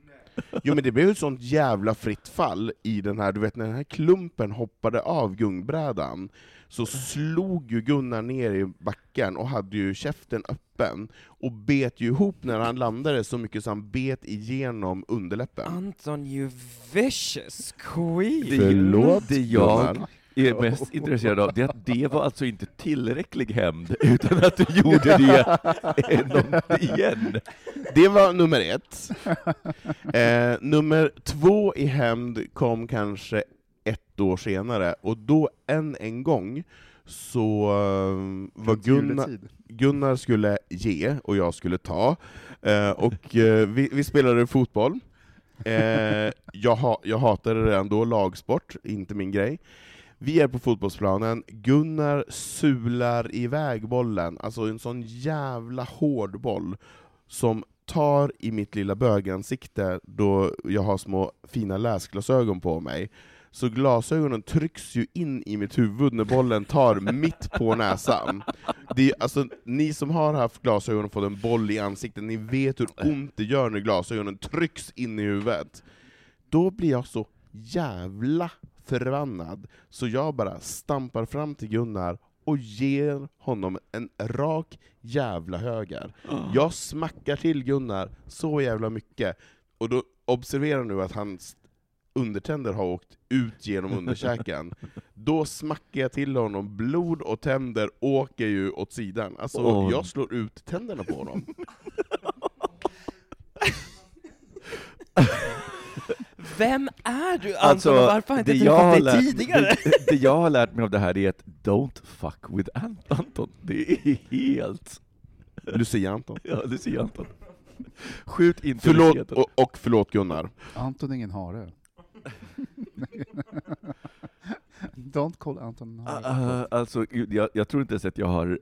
Jo men det blev ett sånt jävla fritt fall i den här, du vet när den här klumpen hoppade av gungbrädan, så slog ju Gunnar ner i backen och hade ju käften öppen, och bet ju ihop när han landade så mycket så han bet igenom underläppen. Anton, you vicious queen! Det, Förlåt, det jag Gunnar. är mest intresserad av det är att det var alltså inte tillräcklig hämnd, utan att du gjorde det igen. Det var nummer ett. Eh, nummer två i hämnd kom kanske ett år senare, och då än en gång så eh, var Gunnar. Gunnar skulle ge och jag skulle ta, eh, och eh, vi, vi spelade fotboll. Eh, jag, ha, jag hatade redan då lagsport, inte min grej. Vi är på fotbollsplanen, Gunnar sular iväg bollen, alltså en sån jävla hård boll, som tar i mitt lilla bögansikte då jag har små fina läsglasögon på mig. Så glasögonen trycks ju in i mitt huvud när bollen tar mitt på näsan. Det är, alltså, ni som har haft glasögon och fått en boll i ansiktet, ni vet hur ont det gör när glasögonen trycks in i huvudet. Då blir jag så jävla förbannad, så jag bara stampar fram till Gunnar och ger honom en rak jävla höger. Jag smackar till Gunnar så jävla mycket, och då observera nu att han undertänder har åkt ut genom underkäken. Då smackar jag till honom, blod och tänder åker ju åt sidan. Alltså, Oj. jag slår ut tänderna på honom. Vem är du Anton Alltså, och varför har jag det inte jag, har träffat dig lärt, tidigare? det, det jag har lärt mig av det här är att don't fuck with Ant- Anton. Det är helt... Lucia Anton. Ja, det ser jag Anton. Skjut inte Förlåt, och, och förlåt Gunnar. Anton är ingen hare. Don't call Anton. Uh, alltså, jag, jag tror inte ens att jag har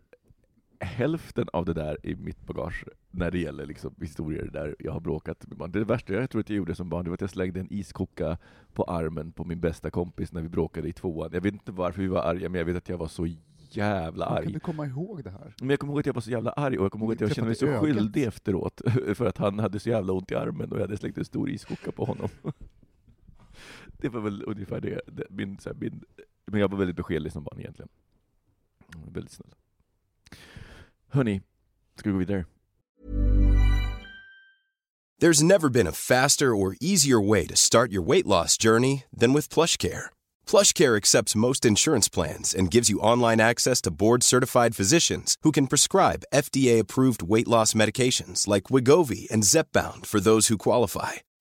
hälften av det där i mitt bagage när det gäller liksom, historier där jag har bråkat med barn. Det värsta jag tror att jag gjorde som barn det var att jag slängde en iskoka på armen på min bästa kompis när vi bråkade i tvåan. Jag vet inte varför vi var arga, men jag vet att jag var så jävla Hur kan arg. du komma ihåg det här? Men jag kommer ihåg att jag var så jävla arg, och jag kommer ihåg att jag kände mig så ögat. skyldig efteråt, för att han hade så jävla ont i armen och jag hade slängt en stor iskoka på honom. Det var väl ungefär det, det min, så här, min, men jag var väldigt beskedlig som barn egentligen. Väldigt snäll. Hörni, ska vi gå vidare? There's never been a faster or easier way to start your weight loss journey than with PlushCare. PlushCare accepts most insurance plans and gives you online access to board-certified physicians who can prescribe FDA-approved weight loss medications like Wigovi and Zepbound for those who qualify.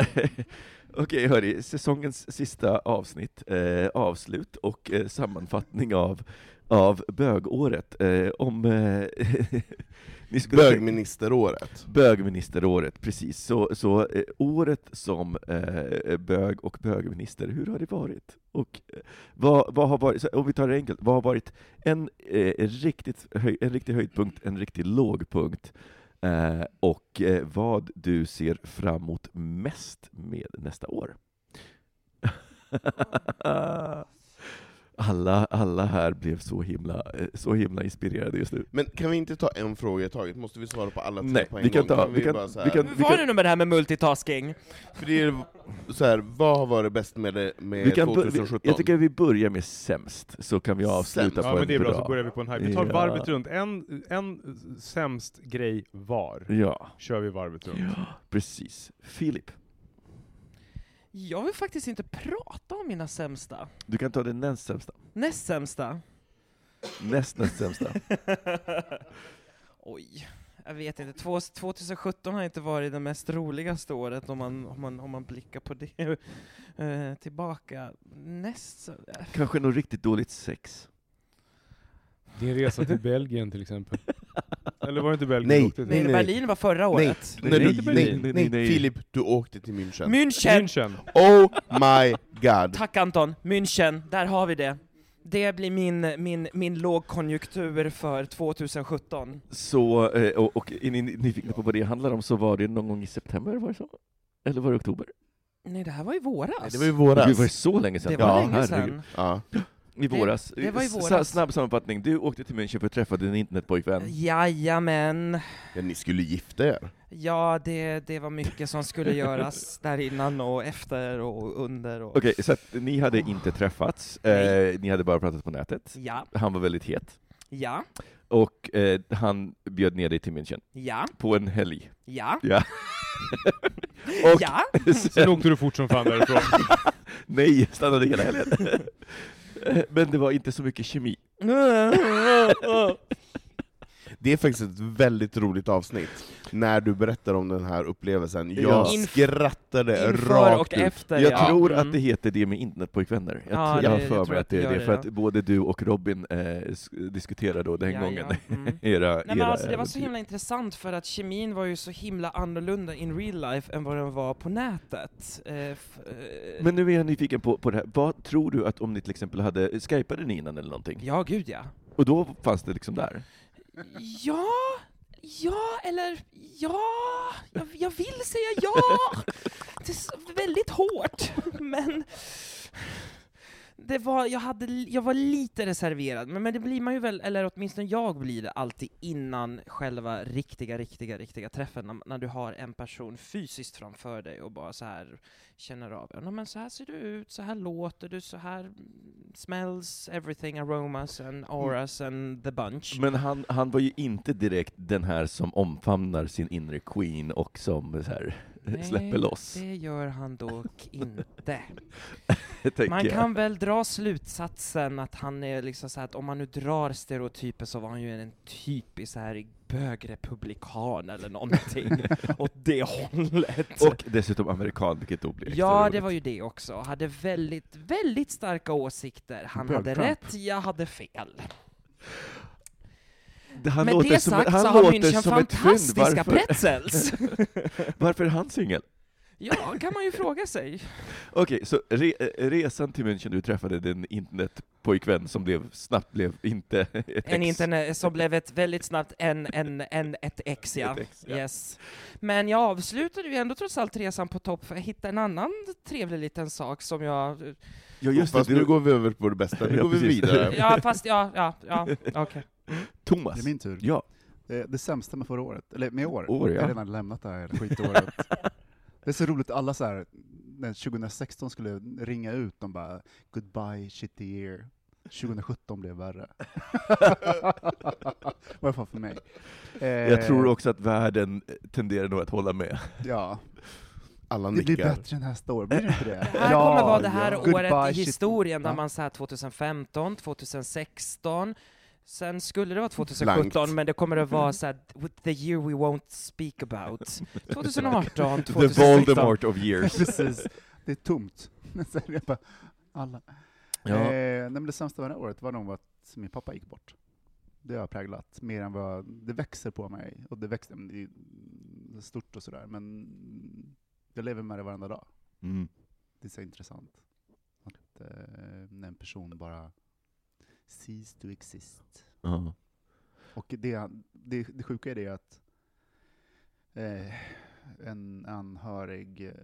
Okej, hörni, säsongens sista avsnitt, eh, avslut och eh, sammanfattning av, av bögåret. Eh, om eh, ni skulle Bögministeråret. Bögministeråret, precis. Så, så eh, året som eh, bög och bögminister, hur har det varit? Och vad, vad har varit, så om vi tar det enkelt, vad har varit en, riktigt höj, en riktig höjdpunkt, en riktig lågpunkt, eh, och eh, vad du ser fram emot mest med nästa år? alla, alla här blev så himla, eh, så himla inspirerade just nu. Men kan vi inte ta en fråga i taget? Måste vi svara på alla tre Nej, på en vi kan gång? ta- vi kan- så vi här- kan- Hur var det nu med det här med multitasking? För det är så här, vad har varit bäst med, det, med Vi kan bör- 2017? jag tycker vi börjar med sämst, så kan vi avsluta Sämst. på Ja men en det är bra, bra. så börjar vi på en här. Vi tar Ja. varvet runt. En, en sämst grej var, Ja, kör vi varvet runt. ja, precis. Filip, Jag vill faktiskt inte prata om mina sämsta. du kan ta den näst sämsta. Näst sämsta? Näst näst sämsta. Oj, jag vet inte. Två- 2017 har inte varit det mest roligaste året om man, om man, om man blickar på det eh, tillbaka. Näst Kanske något riktigt dåligt sex. Din resa till Belgien till exempel. Eller var det inte Belgien Nej. du åkte till? Nej, nej. Berlin var förra Nej, året. nej, Nej, nej, nej, nej, nej. Filip, du åkte till München. München! München. Oh my god! Tack Anton, München, där har vi det. Det blir min, min, min lågkonjunktur för 2017. Så, eh, och, och är ni nyfikna på vad det handlar om så var det någon gång i september, var det så? Eller var det oktober? Nej, det här var i våras. Nej, det var ju Gud, var det våras. så länge sedan? Det var Ja, länge herregud. sedan. Ja. I våras. det var i våras. Snabb sammanfattning, du åkte till München för att träffa din internetpojkvän. Jajamän. Ja, ni skulle gifta er. Ja, det, det var mycket som skulle göras där innan och efter och under. Och... Okej, så att ni hade inte träffats, eh, ni hade bara pratat på nätet. Ja, Han var väldigt het. ja, Och eh, han bjöd ner dig till München, ja, på en helg. ja, Ja. och ja. Sen åkte du fort som fan därifrån. nej, stannade hela helgen. Men det var inte så mycket kemi. Det är faktiskt ett väldigt roligt avsnitt, när du berättar om den här upplevelsen. Jag Ja. Skrattade Inför rakt och ut. efter, Jag ja. tror Mm. att det heter det med internetpojkvänner. Jag, Ja, jag har för mig att det är det, det, för att både du och Robin eh, sk- diskuterade då den Ja, gången ja, mm. era, Nej, men era alltså, det var så himla intressant för att kemin var ju så himla annorlunda in real life än vad den var på nätet. Eh, eh, Men nu är jag nyfiken på, på det här. Vad tror du att om ni till exempel hade, skypade ni innan eller någonting? Ja, gud ja. Och då fanns det liksom där? Ja, ja, eller ja, jag, jag vill säga ja. Det är väldigt hårt, men det var, jag, hade, jag var lite reserverad, men, men det blir man ju väl, eller åtminstone jag blir det alltid innan själva riktiga, riktiga, riktiga träffen, när, när du har en person fysiskt framför dig och bara så här känner av, ja men så här ser du ut, så här låter du, så här mm, smells everything, aromas and auras and the bunch. Men han, han var ju inte direkt den här som omfamnar sin inre queen och som så här, släpper loss. det gör han dock inte. Man jag. kan väl dra slutsatsen att han är liksom så att om man nu drar stereotyper så var han ju en typisk så här bögrepublikan eller någonting åt det hållet. Och dessutom amerikan, vilket då blir Ja, roligt. det var ju det också. Hade väldigt, väldigt starka åsikter. Han hade Bög-Trump. rätt, jag hade fel. Han Med låter det som, sagt han så har låter München som ett fynd. Varför, pretzels. varför är han singel? ja, kan man ju fråga sig. Okej, så re, eh, resan till München, du träffade din internetpojkvän som blev, snabbt blev inte ett En ex. internet som blev ett väldigt snabbt en, en, en, ett ex, ja. Ett ex, ja. Yes. Men jag avslutade ju ändå trots allt resan på topp, för jag hittade en annan trevlig liten sak som jag... Ja, just Fast det, nu går vi över på det bästa, nu Ja, går vi vidare. Ja, fast ja, ja, ja, okej. Thomas. Det är min tur. Ja. Det, det sämsta med förra året, eller med år, År, ja. jag har redan lämnat det här skitåret. det är så roligt, alla så här, när 2016 skulle ringa ut, de bara ”Goodbye shitty year”. 2017 blev värre. I alla fall för mig. Jag Eh, tror också att världen tenderar nog att hålla med. Ja, Alla det blir nickar. bättre nästa år, blir det inte det? Det här kommer vara det här året Goodbye, i shit. historien, där Ja. man säger 2015, 2016, sen skulle det vara 2017, Blankt. men det kommer att vara så här, the year we won't speak about. 2018, The 2016. Voldemort of years. Precis, det är tomt. Så jag bara, alla. Ja. Eh, nej, men det sämsta med det här året var nog att min pappa gick bort. Det har präglat mer än vad, det växer på mig, och det växer, men det är stort och sådär, men jag lever med det varenda dag. Mm. Det är så intressant. Att eh, när en person bara cease to exist. Ja. Och det, det, det sjuka är det att eh, en anhörig eh,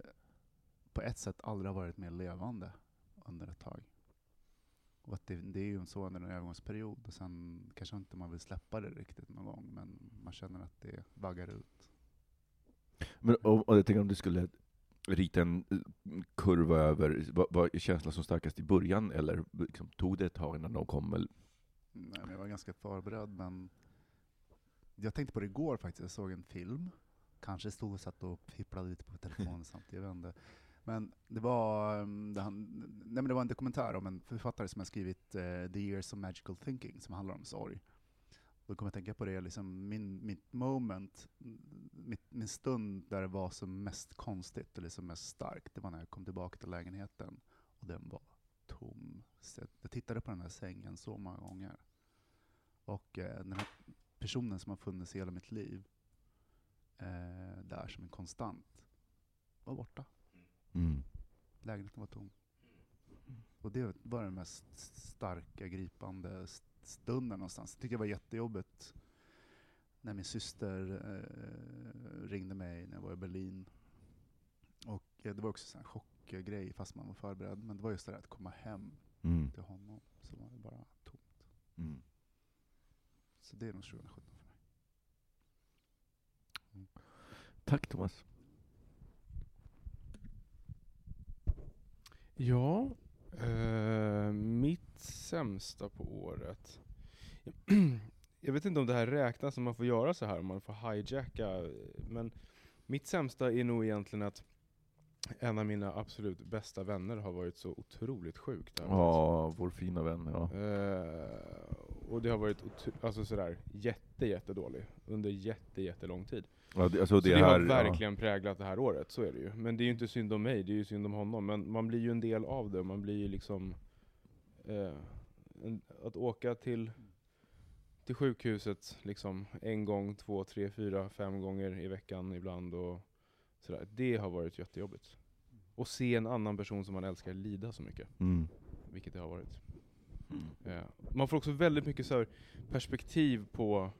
på ett sätt aldrig har varit mer levande under ett tag. Och att det, det är ju så under en övergångsperiod, och sen kanske inte man vill släppa det riktigt någon gång, men man känner att det vaggar ut. Men och, och jag tänker om du skulle rita en eh, kurva över, vad, vad är känslan som starkast i början, eller liksom, tog det ett tag innan de kom? Eller? Nej, jag var ganska förberedd, men jag tänkte på det igår faktiskt. Jag såg en film. Kanske stod och satt och fipplade lite på telefonen samtidigt, jag inte. Men det var, um, det, han, nej, men det var en dokumentär om en författare som har skrivit eh, The Years of Magical Thinking, som handlar om sorg. Då kommer jag tänka på det, liksom min, mitt moment, mitt, min stund där det var som mest konstigt, eller som mest starkt, det var när jag kom tillbaka till lägenheten och den var tom. Så jag, tittade på den här sängen så många gånger. Och eh, den här personen som har funnits i hela mitt liv, eh, där som en konstant, var borta. Mm. Lägenheten var tom. Och det var den mest starka, gripande stunden någonstans. Jag tyckte det var jättejobbigt när min syster eh, ringde mig när jag var i Berlin. Och eh, det var också en chockgrej, fast man var förberedd. Men det var just det där att komma hem Mm. till honom så var det bara tomt. Mm. Så det är nog 2017 för mig. Tack Thomas. Ja, eh, mitt sämsta på året. Jag vet inte om det här räknas, om man får göra så här, om man får hijacka, men mitt sämsta är nog egentligen att en av mina absolut bästa vänner har varit så otroligt sjuk. året. Ja, vår fina vän. Ja. Eh, och det har varit alltså sådär, jätte, jättedålig under jätte, jättelång tid. Ja, det, alltså Så det, det, här, har verkligen präglat det här året, så är det ju. Men det är ju inte synd om mig, det är ju synd om honom. Men man blir ju en del av det, man blir ju liksom... Eh, en, att åka till, till sjukhuset liksom en gång, två, tre, fyra, fem gånger i veckan ibland och sådär. Det har varit jättejobbigt. Och se en annan person som man älskar lida så mycket, Ja. Mm. vilket det har varit. Mm. Eh, Man får också väldigt mycket så här perspektiv på,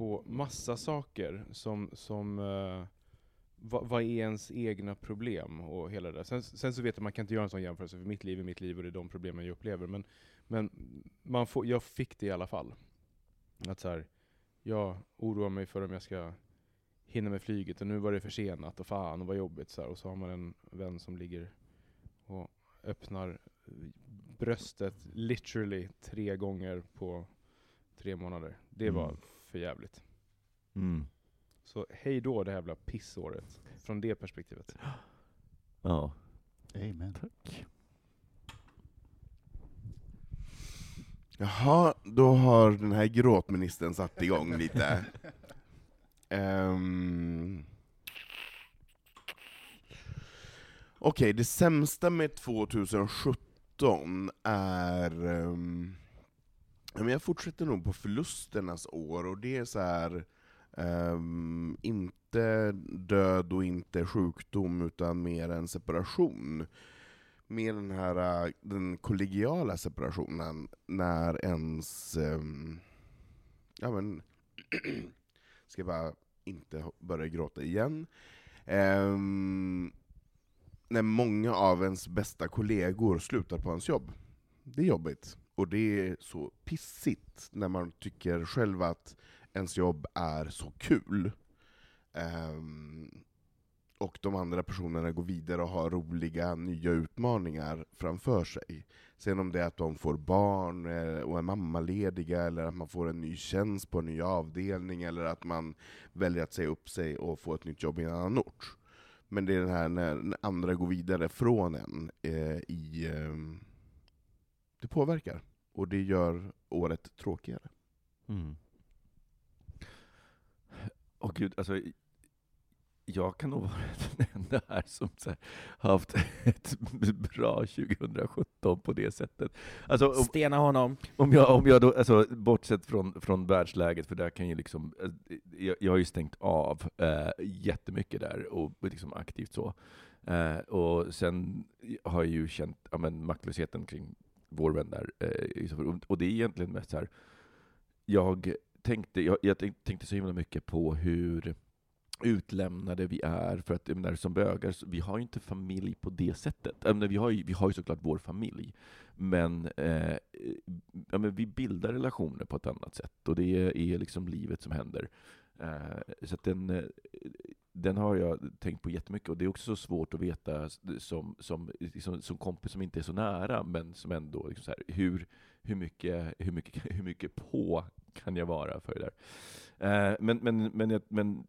på massa saker som, som eh, uh, vad, vad är ens egna problem och hela det där. Sen, sen så vet jag, man kan inte göra en sån jämförelse, för mitt liv är mitt liv och det är de problemen jag upplever. Men, men man får, jag fick det i alla fall. Att så här, jag oroar mig för om jag ska hinna med flyget och nu var det försenat och fan och vad jobbigt. Så här. Och så har man en vän som ligger och öppnar bröstet literally tre gånger på tre månader. Det var Mm för jävligt. Mm. Så hej då det här jävla pissåret. Från det perspektivet. Ja. Amen. Tack. Jaha, då har den här gråtministern satt igång lite. Ehm. Okej, det sämsta med 2017 är... ja, men jag fortsätter nog på förlusternas år, och det är så här um, inte död och inte sjukdom, utan mer en separation Mer den här den kollegiala separationen, när ens... Um, ja men... ska jag bara inte börja gråta igen. Um, när många av ens bästa kollegor slutar på ens jobb. Det är jobbigt. Och det är så pissigt när man tycker själv att ens jobb är så kul. Um, och de andra personerna går vidare och har roliga nya utmaningar framför sig. Sen om det är att de får barn eh, och är mammalediga, eller att man får en ny tjänst på en ny avdelning, eller att man väljer att säga upp sig och få ett nytt jobb i en annan ort. Men det är det här när, när andra går vidare från en eh, i... Eh, det påverkar, och det gör året tråkigare. Mm. Och gud, alltså, jag kan nog vara den enda här som här, haft ett bra 2017 på det sättet. Alltså, om, Stena honom. om jag, om jag då, alltså, bortsett från, från världsläget, för där kan ju liksom, eh, jag, jag har ju stängt av eh, jättemycket där, och liksom aktivt så. Eh, och sen har jag ju känt ja, men, maktlösheten kring vår vän där. Eh, och det är egentligen mest så här, jag tänkte, jag, jag tänkte så himla mycket på hur utlämnade vi är, för att menar, som bögar, vi har ju inte familj på det sättet. Menar, vi, har ju, vi har ju såklart vår familj, men, eh, ja, men vi bildar relationer på ett annat sätt, och det är, liksom livet som händer. Eh, så att den, eh, den har jag tänkt på jättemycket, och det är också så svårt att veta som, som, liksom, som kompis som inte är så nära, men som ändå, liksom så här, hur, hur, mycket, hur, mycket, hur mycket på kan jag vara för det där? Eh, men, men, men, men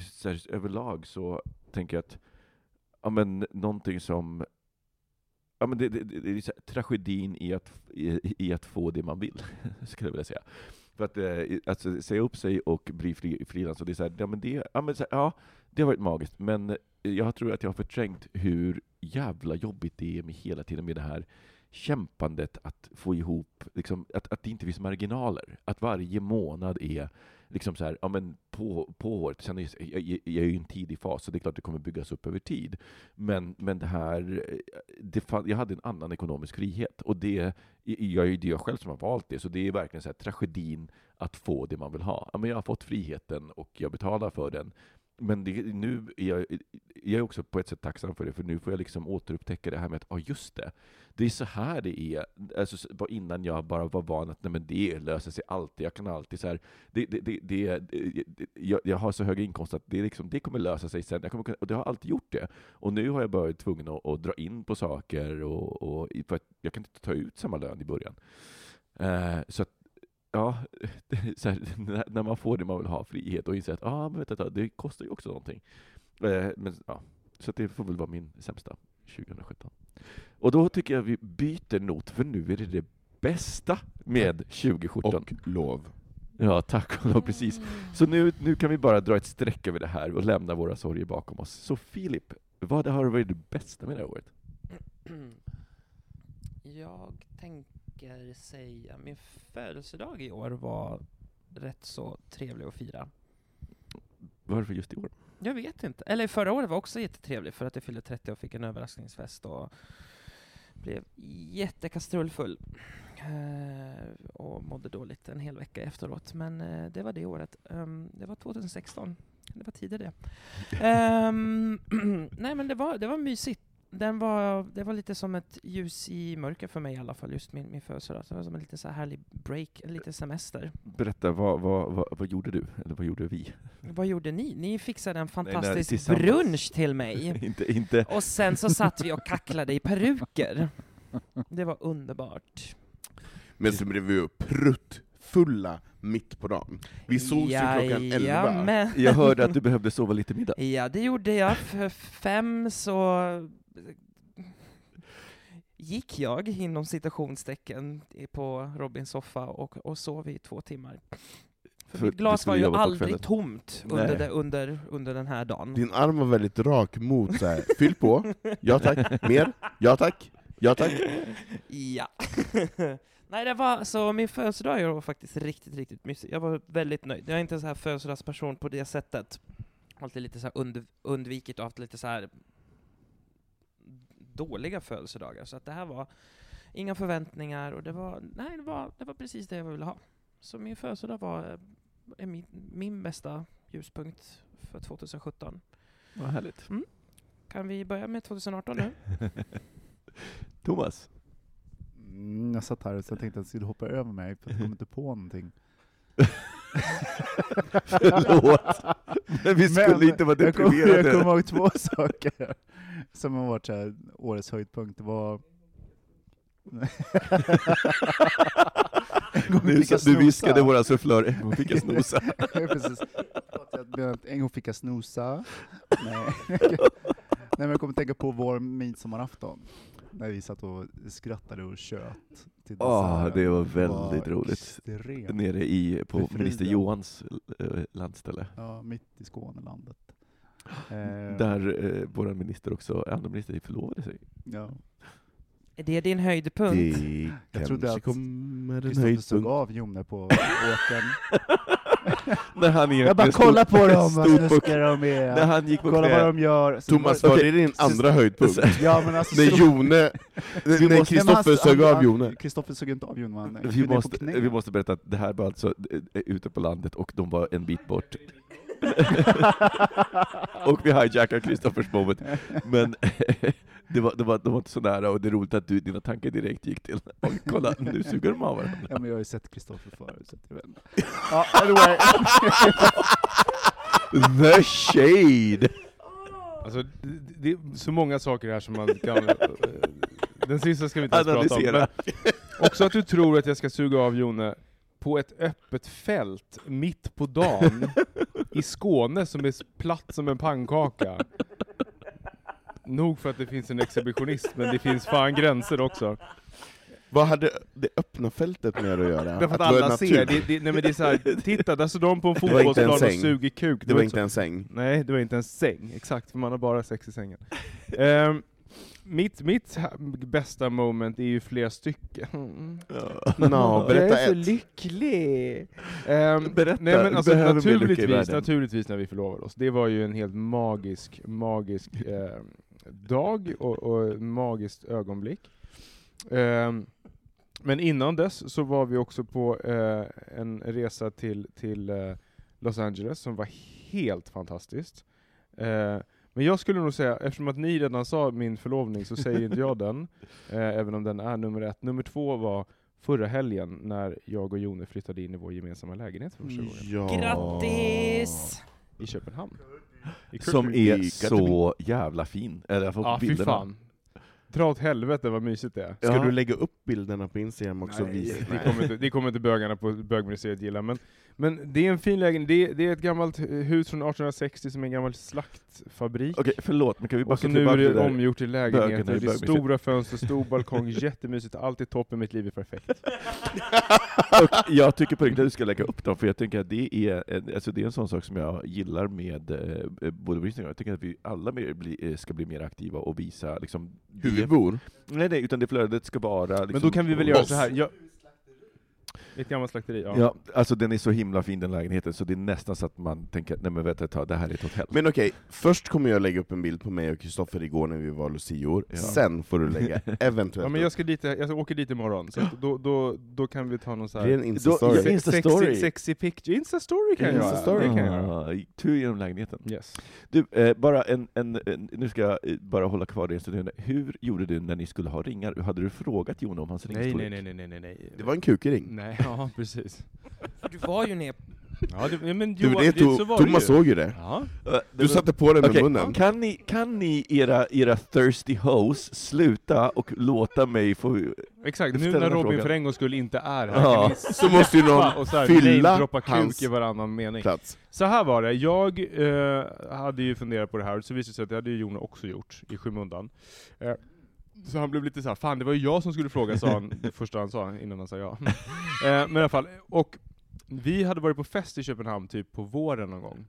så här, överlag så tänker jag att ja, men, någonting som Ja, men det, det, det det är så här, tragedin i att, i, i att få det man vill, skulle jag vilja säga. För att eh, alltså, säga upp sig och bli fri, frilans, det är så här, ja, men det, ja, men så här, ja, det har varit magiskt, men eh, jag tror att jag har förträngt hur jävla jobbigt det är med hela tiden med det här kämpandet att få ihop, liksom, att, att det inte finns marginaler. Att varje månad är liksom så här, ja men på, på året, sen är jag, jag, jag är ju i en tidig fas, så det är klart det kommer byggas upp över tid. Men, men det här, eh, det fann, jag hade en annan ekonomisk frihet, och det, jag är ju det jag själv som har valt det, så det är verkligen så här, tragedin att få det man vill ha. Ja, men jag har fått friheten och jag betalar för den, men det, nu är jag, jag är också på ett sätt tacksam för det, för nu får jag liksom återupptäcka det här med att, ja just det, det är så här det är. Alltså, innan jag bara var van att nej, men det löser sig alltid, jag kan alltid så här, det, det, det, det, det, jag, jag har så hög inkomst att det, liksom, det kommer lösa sig sen, jag kommer, och det har alltid gjort det. Och nu har jag börjat varit tvungen att, att dra in på saker, och, och, för att jag kan inte ta ut samma lön i början. Eh, så att, ja, så här, när, man får det man vill ha, frihet, och inser att ah, men vet du, det kostar ju också någonting. Eh, men, ja, så att det får väl vara min sämsta 2017. Och då tycker jag vi byter not, för nu är det det bästa med 2017. Och lov. Ja, tack och lov, precis. Så nu, nu kan vi bara dra ett streck över det här och lämna våra sorger bakom oss. Så Filip, vad har varit det bästa med det här året? Jag tänker säga, min födelsedag i år var rätt så trevlig att fira. Varför just i år? Jag vet inte. Eller förra året var också jättetrevlig för att jag fyllde 30 och fick en överraskningsfest och blev jättekastrullfull. Eh, och mådde dåligt en hel vecka efteråt. Men eh, det var det året. Ehm, det var 2016. Det var tidigare det. Ehm, nej men det var, det var mysigt. Den var, det var lite som ett ljus i mörker för mig i alla fall, just min, min födelsedag. Det var som en lite så här härlig break, en liten semester. Berätta, vad, vad, vad, vad gjorde du? Eller vad gjorde vi? Vad gjorde ni? Ni fixade en nej, fantastisk tillsammans. brunch till mig. inte, inte... Och sen så satt vi och kacklade i peruker. Det var underbart. Men så blev vi ju pruttfulla mitt på dagen. Vi sågs ju klockan 11. Jajamän. Jag hörde att du behövde sova lite middag. Ja, det gjorde jag. För fem så gick jag inom citationstecken på Robins soffa och, och sov i två timmar. För, För mitt glas var ju aldrig tomt under, det, under, under den här dagen. Din arm var väldigt rak mot så här. fyll på, ja tack, mer, ja tack, ja tack. Ja. Nej, det var, så min födelsedag var faktiskt riktigt, riktigt mysig. Jag var väldigt nöjd. Jag är inte en så här födelsedagsperson på det sättet. Alltid lite så här und, undvikit och haft lite så här dåliga födelsedagar. Så att det här var inga förväntningar och det var, nej, det var, det var precis det jag ville ha. Så min födelsedag var eh, är min, min bästa ljuspunkt för 2017. Vad härligt. Kan vi börja med 2018 nu? Thomas? Mm, jag satt här och så jag tänkte att jag skulle hoppa över mig, för jag kom inte på någonting. Förlåt, men vi skulle Men inte vara jag kom- Jag deprimerade. kommer ihåg två saker som har varit så här, årets höjdpunkt. Det var... Jag du viskade våra sufflör, en gång fick jag snosa. Precis. En gång fick jag snosa. Nej. Nej, men jag kommer tänka på vår midsommarafton, när vi satt och skrattade och tjöt Ja, desserten. det var väldigt var roligt. Nere i, på minister Johans eh, landställe. Ja, mitt i Skånelandet. Eh, Där eh, vår minister också, andra minister förlovade sig. Ja. Är det din höjdpunkt? Det Jag trodde att kommer en Kristoffer såg av Jone på åkern. När han Jag bara egentligen kolla stod- på dem, vad snuskar de När är. han gick Kolla vad de gör. Thomas, det var det din andra höjdpunkt? Ja men alltså... När Jone, när Kristoffer sög han- av Jone. Kristoffer såg inte av Jone, Vi måste, vi måste berätta att det här var alltså eh, ute på landet och de var en bit bort. och vi hijackar Kristoffers moment. Men det var, det, var, det var inte så nära, och det är roligt att du, dina tankar direkt gick till Oj, kolla, nu suger de av varandra. Ja men jag har ju sett Kristoffer förut, så jag vet inte. Ja, anyway. The shade! Alltså, det, det är så många saker här som man kan... eh, Den sista ska vi inte ens prata om. Men också att du tror att jag ska suga av Jone på ett öppet fält mitt på dagen i Skåne som är platt som en pannkaka. Nog för att det finns en exhibitionist, men det finns fan gränser också. Vad hade det öppna fältet med att göra? Därför att det var alla ser. Det, det, nej men det är så här, titta, där står de på en Det var fotbollsplan och suger kuk. Det var inte inte en säng. Nej, det var inte en säng, exakt, för man har bara sex i sängen. Ehm, mitt, mitt bästa moment är ju flera stycken. Nå, berätta Jag är så ett. lycklig! Ehm, Berätta, nej men alltså naturligtvis, naturligtvis när vi förlovade oss. Det var ju en helt magisk, magisk eh, dag och, och magiskt ögonblick. Ehm, men innan dess så var vi också på eh, en resa till, till eh, Los Angeles som var helt fantastiskt. Eh, men jag skulle nog säga, eftersom att ni redan sa min förlovning så säger inte jag den, eh, även om den är nummer ett. Nummer två var förra helgen när jag och Jone flyttade in i vår gemensamma lägenhet för första gången. Ja. Grattis! I Köpenhamn. I Som är så jävla fin. Eller jag får Ja, fy bilderna. fan. Dra åt helvete vad mysigt det är. Ska Ja. du lägga upp bilderna på Instagram också? och Nej, visa? det, kommer inte, det kommer inte bögarna på bögmuseet gilla, men, men det är en fin lägenhet. Det, det är ett gammalt hus från 1860 som är en gammal slaktfabrik. Okej, förlåt, men kan vi bara Och så nu tillbaka är till det omgjort till i lägenheter, det är stora fönster, stor balkong, jättemysigt, allt är toppen, mitt liv är perfekt. Och jag tycker på riktigt att du ska lägga upp dem, för jag tänker att det är, en- alltså det är en sån sak som jag gillar med eh, både Brisbane och jag tycker att vi alla mer bli, eh, ska bli mer aktiva och visa liksom, Hur vi det- bor? Nej, nej, utan det flödet ska vara... Liksom, Men då kan vi väl göra oss. så här. Jag, ett gammalt slakteri, ja. Ja, alltså den är så himla fin den lägenheten, så det är nästan så att man tänker, nej men vänta ett tag, det här är ett hotell. Men okej, först kommer jag lägga upp en bild på mig och Kristoffer igår när vi var lucior, Ja. sen får du lägga eventuellt Ja, men jag, ska dit, jag åker dit imorgon, så då, då, då kan vi ta någon så upp. Det är här... en Då- ja, Insta-story. Sexy, sexy picture, Insta-story kan. Det kan jag göra. Ah, tur genom lägenheten. Yes. Du, eh, bara en, en, en, nu ska jag eh, bara hålla kvar det en stund. Hur gjorde du när ni skulle ha ringar? Hade du frågat Jon om hans Nej, ringstorlek? nej, nej, nej, nej, nej. Det var en kukring. Nej, ja precis. Du var ju ner Ja, det, men Du, Johan, det så to var det Thomas ju. såg ju det. Ja. Det Du satte på den med Okej, munnen. kan ni, kan ni era, era thirsty hoes sluta och låta mig få... Exakt, nu när den Robin frågan. för en gångs skull inte är här, Ja. kan Så måste ju någon och så här, fylla kuk hans i varannan mening. plats. Så här var det, jag eh, hade ju funderat på det här, och så visade det sig att det hade ju Jon också gjort, i skymundan. Eh, så han blev lite så här, fan det var ju jag som skulle fråga, sa han, det första han sa, innan han sa ja. eh, men i alla fall, och vi hade varit på fest i Köpenhamn typ på våren någon gång.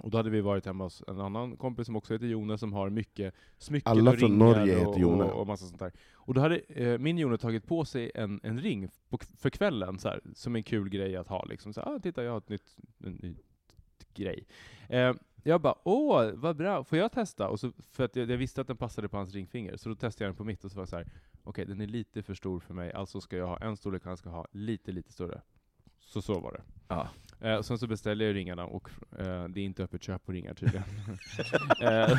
Och då hade vi varit hemma hos en annan kompis som också heter Jone, som har mycket smycken Alla och från ringar Norge och, heter Jone. och, och massa sånt där. Och då hade eh, min Jone tagit på sig en, en ring på, för kvällen, så här, som en kul grej att ha. Liksom. Så, ah, titta, jag har ett nytt, en ny grej. Eh, jag bara, åh, vad bra, får jag testa? Och så, för att jag, jag visste att den passade på hans ringfinger, så då testade jag den på mitt, och så var jag så här, okej, den är lite för stor för mig, alltså ska jag ha en storlek, han ska ha lite, lite större. Så så var det. Ja. Eh, och sen så beställde jag ringarna, och eh, det är inte öppet köp på ringar tydligen. eh,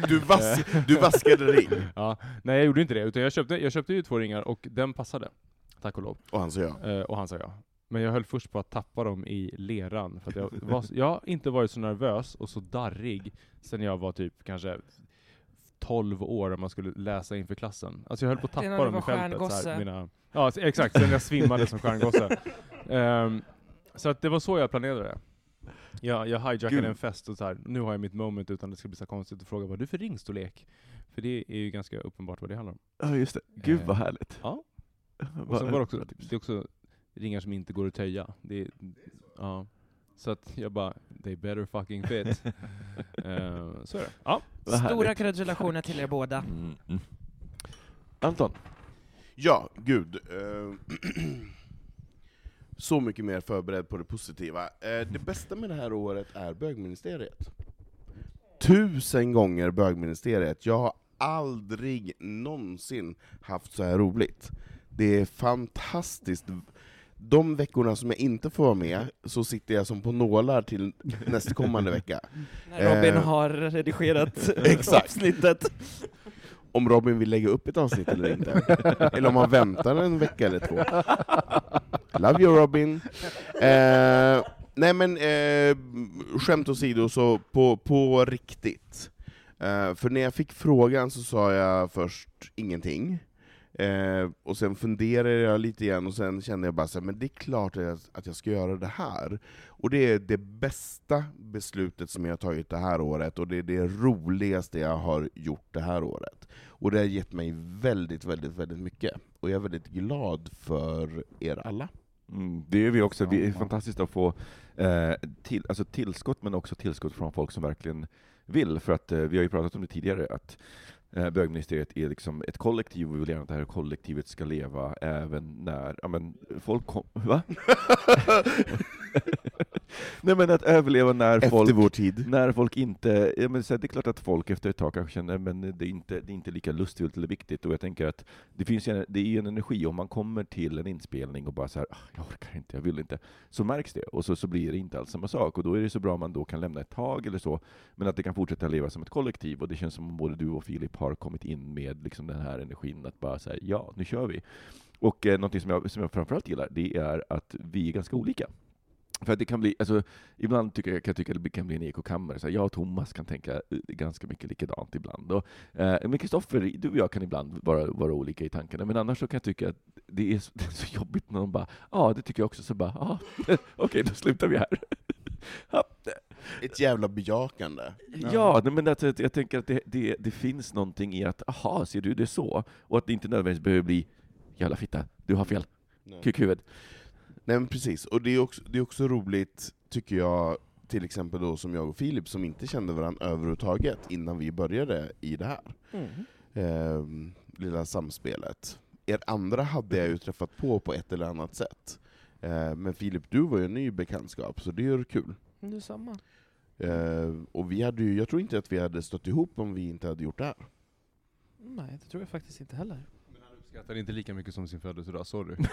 Du, vas du vaskade ring. ja, nej, jag gjorde inte det, utan jag köpte, jag köpte ju två ringar, och den passade. Tack och lov. Och han sa ja. Eh, och han sa ja. Men jag höll först på att tappa dem i leran, för att jag, var, jag har inte varit så nervös och så darrig sen jag var typ kanske 12 år om man skulle läsa inför klassen. Alltså jag höll på att när tappa dem i fältet. Så här, mina, ja, exakt, sen jag svimmade som stjärngosse. Ehm, så att det var så jag planerade det. Jag, jag hijackade Gud. en fest och så här, nu har jag mitt moment utan det ska bli så konstigt att fråga vad du för ringstorlek? För det är ju ganska uppenbart vad det handlar om. Ja, just det. Gud Eh, vad härligt. ja. Och Vad- så var det också, det är också ringar som inte går att töja. Det är, ja. Så att jag bara, they better fucking fit. Eh, så är det. Ja. Stora gratulationer till er båda. Mm, mm. Anton, Ja, gud. eh, så mycket mer förberedd på det positiva. Eh, det bästa med det här året är bögministeriet. Tusen gånger bögministeriet. Jag har aldrig någonsin haft så här roligt. Det är fantastiskt. De veckorna som jag inte får vara med, så sitter jag som på nålar till nästkommande vecka. När Robin Eh, har redigerat avsnittet. Om Robin vill lägga upp ett avsnitt eller inte. eller om han väntar en vecka eller två. Love you Robin. Eh, nej men, eh, skämt åsido, så på, på riktigt. Eh, för när jag fick frågan så sa jag först ingenting. Eh, och sen funderade jag lite igen, och sen kände jag bara så här, men det är klart att jag, att jag ska göra det här. Och det är det bästa beslutet som jag har tagit det här året, och det är det roligaste jag har gjort det här året. Och det har gett mig väldigt, väldigt, väldigt mycket. Och jag är väldigt glad för er alla. mm, det är vi också. Vi är fantastiskt att få eh, till, alltså tillskott, men också tillskott från folk som verkligen vill. För att eh, vi har ju pratat om det tidigare, att eh, bögministeriet är liksom ett kollektiv, och vi vill gärna att det här kollektivet ska leva även när ja, men, folk kom, Va? Nej men att överleva när Efter folk, vår tid. när folk inte, ja, men så här, det är klart att folk efter ett tag kanske känner men det är inte, det är inte lika lustfyllt eller viktigt, och jag tänker att det finns en, det är ju en energi, om man kommer till en inspelning och bara så här, "Ah, jag orkar inte, jag vill inte, så märks det, och så, så blir det inte alls samma sak, och då är det så bra om man då kan lämna ett tag eller så, men att det kan fortsätta leva som ett kollektiv, och det känns som om både du och Filip har kommit in med liksom den här energin att bara säga ja, nu kör vi. Och eh, någonting som jag, som jag framförallt gillar, det är att vi är ganska olika. För att det kan bli, alltså, ibland tycker jag, kan jag tycka att det kan bli en ekokammare. Så jag och Thomas kan tänka eh, ganska mycket likadant ibland. Och, eh, men Kristoffer, du och jag kan ibland vara, vara olika i tankarna. Men annars så kan jag tycka att det är så, det är så jobbigt när de bara ja, det tycker jag också. Så bara ja, okej, då slutar vi här. Ja, Ett jävla bejakande. Ja, nej, men alltså, jag tänker att det, det, det finns någonting i att, aha, ser du det så? Och att det inte nödvändigtvis behöver bli, jävla fitta, du har fel, kukhuvud. Nej men precis, och det är, också, det är också roligt, tycker jag, till exempel då som jag och Filip, som inte kände varandra överhuvudtaget innan vi började i det här Mm. eh, lilla samspelet. Er andra hade jag ju träffat på på ett eller annat sätt. Eh, men Filip, du var ju en ny bekantskap, så det är ju kul. Det är samma. Eh, och vi hade ju, jag tror inte att vi hade stått ihop om vi inte hade gjort det här. Nej, det tror jag faktiskt inte heller. Uppskattar inte lika mycket som sin födelsedag, sorry.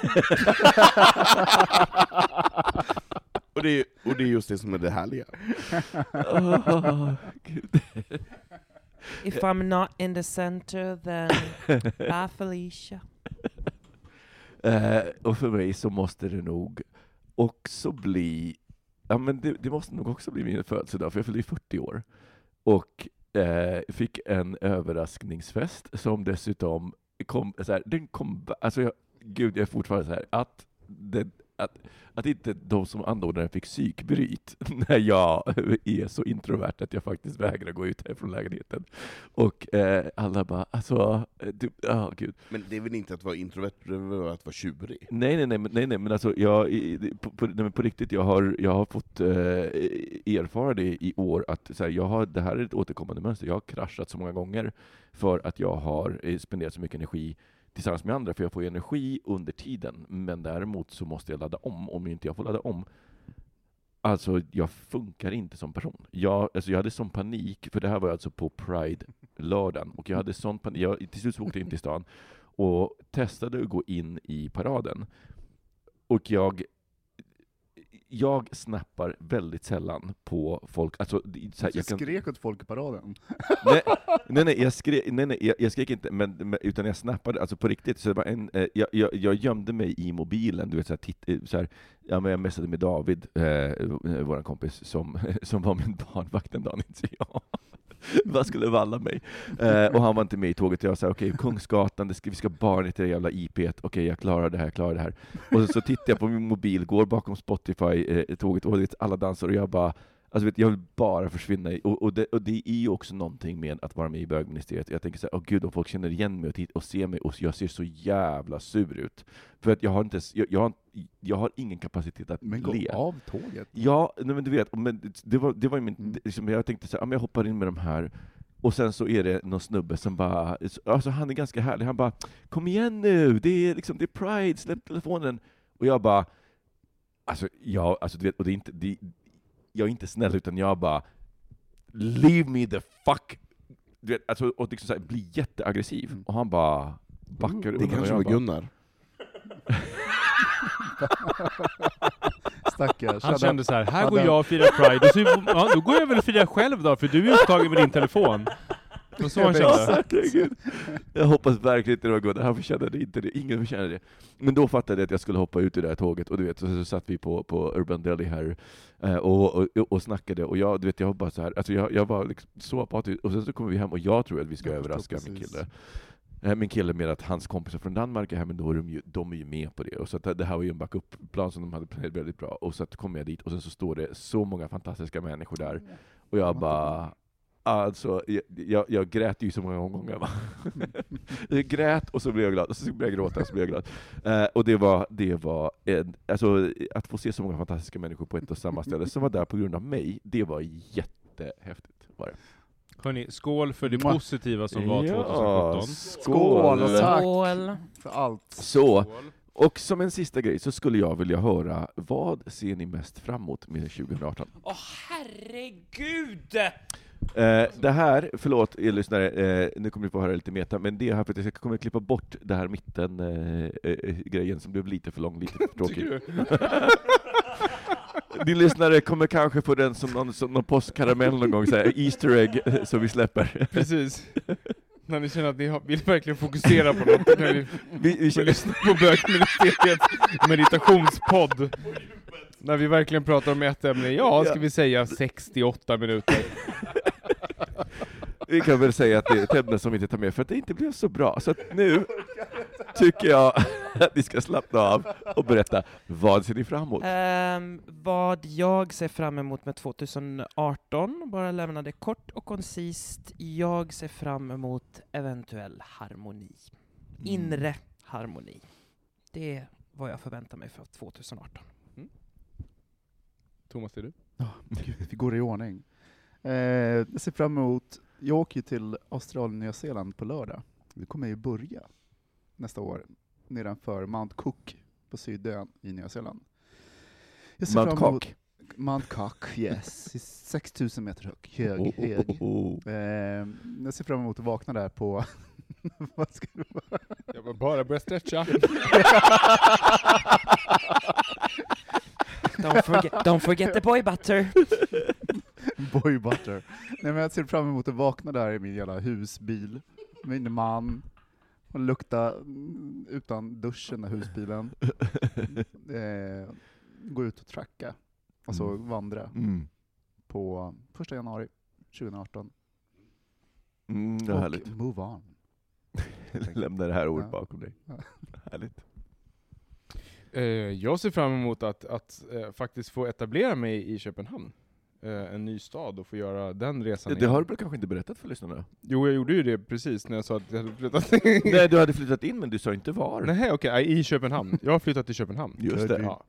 Och det, är, och det är just det som är det härliga. Åh, Gud. If I'm not in the center then bye Felicia. Eh, och för mig så måste det nog också bli, ja men det, det måste nog också bli min födelsedag, för jag fyllde ju 40 år. Och eh, fick en överraskningsfest som dessutom kom, så här, den kom, alltså jag, gud jag är fortfarande så här, att, den, att, att inte de som anordnade fick psykbryt när jag är så introvert att jag faktiskt vägrar gå ut härifrån lägenheten. Och eh, alla bara, alltså, du, ja gud. Men det är väl inte att vara introvert, det är väl att vara tjurig? Nej, nej, nej, men- nej, nej men alltså jag, på, på, nej, på riktigt, jag har, jag har fått eh, erfara det i år, att så här, jag har, det här är ett återkommande mönster. Jag har kraschat så många gånger för att jag har eh, spenderat så mycket energi tillsammans med andra, för jag får ju energi under tiden, men däremot så måste jag ladda om. Om inte jag får ladda om, alltså jag funkar inte som person. Jag, alltså, jag hade sån panik, för det här var alltså på Pride-lördagen, och jag hade sån panik, jag, till slut så åkte jag in till stan, och testade att gå in i paraden. Och jag, jag snappar väldigt sällan på folk. Alltså, så här, jag kan, skrek åt folk i paraden. nej, nej, nej, jag skrek, nej, nej jag, jag skrek inte, men, men, utan jag snappade, alltså på riktigt. Så det en, eh, jag, jag, jag gömde mig i mobilen, du vet, så här, titt, eh, så här, ja, men jag messade med David, eh, vår kompis, som, som var min barnvakt den dagen, inte jag. Vad skulle valla mig? Eh, och han var inte med i tåget, jag sa okej, Kungsgatan, det ska, vi ska bara ner till det jävla IP, okej jag klarar det här, jag klarar det här. Och så, så tittar jag på min mobil, går bakom Spotify-tåget, eh, och alla dansar, och jag bara Alltså vet, jag vill bara försvinna, i, och, och, det, och det är ju också någonting med att vara med i bögministeriet. Jag tänker så här, åh gud, om folk känner igen mig och, och ser mig och jag ser så jävla sur ut. För att jag har, inte, jag, jag har, jag har ingen kapacitet att Men gå le. av tåget. Ja, nej, men du vet, men det var, det var min, Mm. liksom, jag tänkte så här, ja, men jag hoppar in med de här, och sen så är det någon snubbe som bara, alltså han är ganska härlig, han bara Kom igen nu, det är liksom, det är Pride, släpp telefonen. Och jag bara, alltså, ja, alltså du vet, och det är inte, det, jag är inte snäll, utan jag bara Leave me the fuck! Du vet, alltså, och liksom så här, blir jätteaggressiv. Mm. Och han bara backar Det undan, och kanske var bara- Gunnar. Stackars. Han kände så här, här går jag och firar Pride, och så, ja, då går jag väl och firar själv då, för du är upptagen med din telefon. Det var så han kände. Jag hoppas verkligen inte det var Gunnar, han förtjänade inte det, ingen förtjänade det. Men då fattade jag att jag skulle hoppa ut ur det här tåget, och du vet, så, så satt vi på, på Urban Deli här eh, och, och, och snackade, och jag, du vet, jag var bara så här, alltså jag, jag var liksom så apatisk, och sen så kommer vi hem och jag tror att vi ska Jag överraska min kille. Eh, Min kille med att hans kompisar från Danmark är här, men då är de ju, de är ju med på det. Och så att det- det här var ju en backup-plan som de hade planerat väldigt bra. Och så att kom jag dit, och sen så står det så många fantastiska människor där. Och jag bara, alltså, jag, jag, jag grät ju så många gånger va. jag grät och så blev jag glad, och så blev jag gråta och så blev jag glad. Eh, och det var, det var en, alltså, att få se så många fantastiska människor på ett och samma ställe, som var där på grund av mig, det var jättehäftigt. Var det. Hörni, skål för det positiva som var Ja, 2017. skål! Skål, tack. För allt. Så, Och som en sista grej så skulle jag vilja höra, vad ser ni mest fram emot med 2018? Åh herregud! Eh, det här, förlåt er lyssnare, eh, nu kommer ni få höra lite meta, men det är här för att jag kommer klippa bort det här mitten eh, eh, grejen som blev lite för lång, lite för tråkig. Din lyssnare kommer kanske få den som någon, som någon postkaramell någon gång, så här, Easter egg, eh, som vi släpper. Precis. När ni känner att ni har, vill verkligen fokusera på något, då kan ni Vi, vi kör, lyssna på bögministeriets meditationspodd. När vi verkligen pratar om ett ämne, ja, ska vi säga 68 minuter. Vi kan väl säga att det är ett ämne som vi inte tar med för att det inte blev så bra. Så att nu tycker jag att ni ska slappna av och berätta, vad ser ni fram emot? Ehm, vad jag ser fram emot med 2018, bara lämna det kort och koncist. Jag ser fram emot eventuell harmoni. Inre harmoni. Det är vad jag förväntar mig för 2018. Thomas, är du? Gud, vi går i ordning. Eh, jag ser fram emot, jag åker ju till Australien och Nya Zeeland på lördag. Vi kommer ju börja nästa år nedanför Mount Cook på Sydön i Nya Zeeland. Jag ser Mount fram emot- Cock? Mount Cook, yes. 6000 meter hög. hög, Oh, oh, hög. oh, oh. Eh, jag ser fram emot att vakna där på... Vad ska det vara? Jag var bara börja stretcha. Don't forget, don't forget the boy butter. Boy butter. Nej, men jag ser fram emot att vakna där i min jävla husbil, med min man, och lukta mm, utan duschen i husbilen. Eh, gå ut och tracka, alltså Mm. vandra, Mm. på första januari 2018. Mm, det är och härligt. move on. Lämna det här året Ja. bakom dig. Ja. Härligt. Eh, jag ser fram emot att, att eh, faktiskt få etablera mig i Köpenhamn. Eh, en ny stad och få göra den resan Det igen. har du kanske inte berättat för lyssnarna? Jo, jag gjorde ju det precis när jag sa att jag hade flyttat. Nej, du hade flyttat in men du sa inte var. Nej, okej, nej, i Köpenhamn. Jag har flyttat till Köpenhamn. Just det. Ja.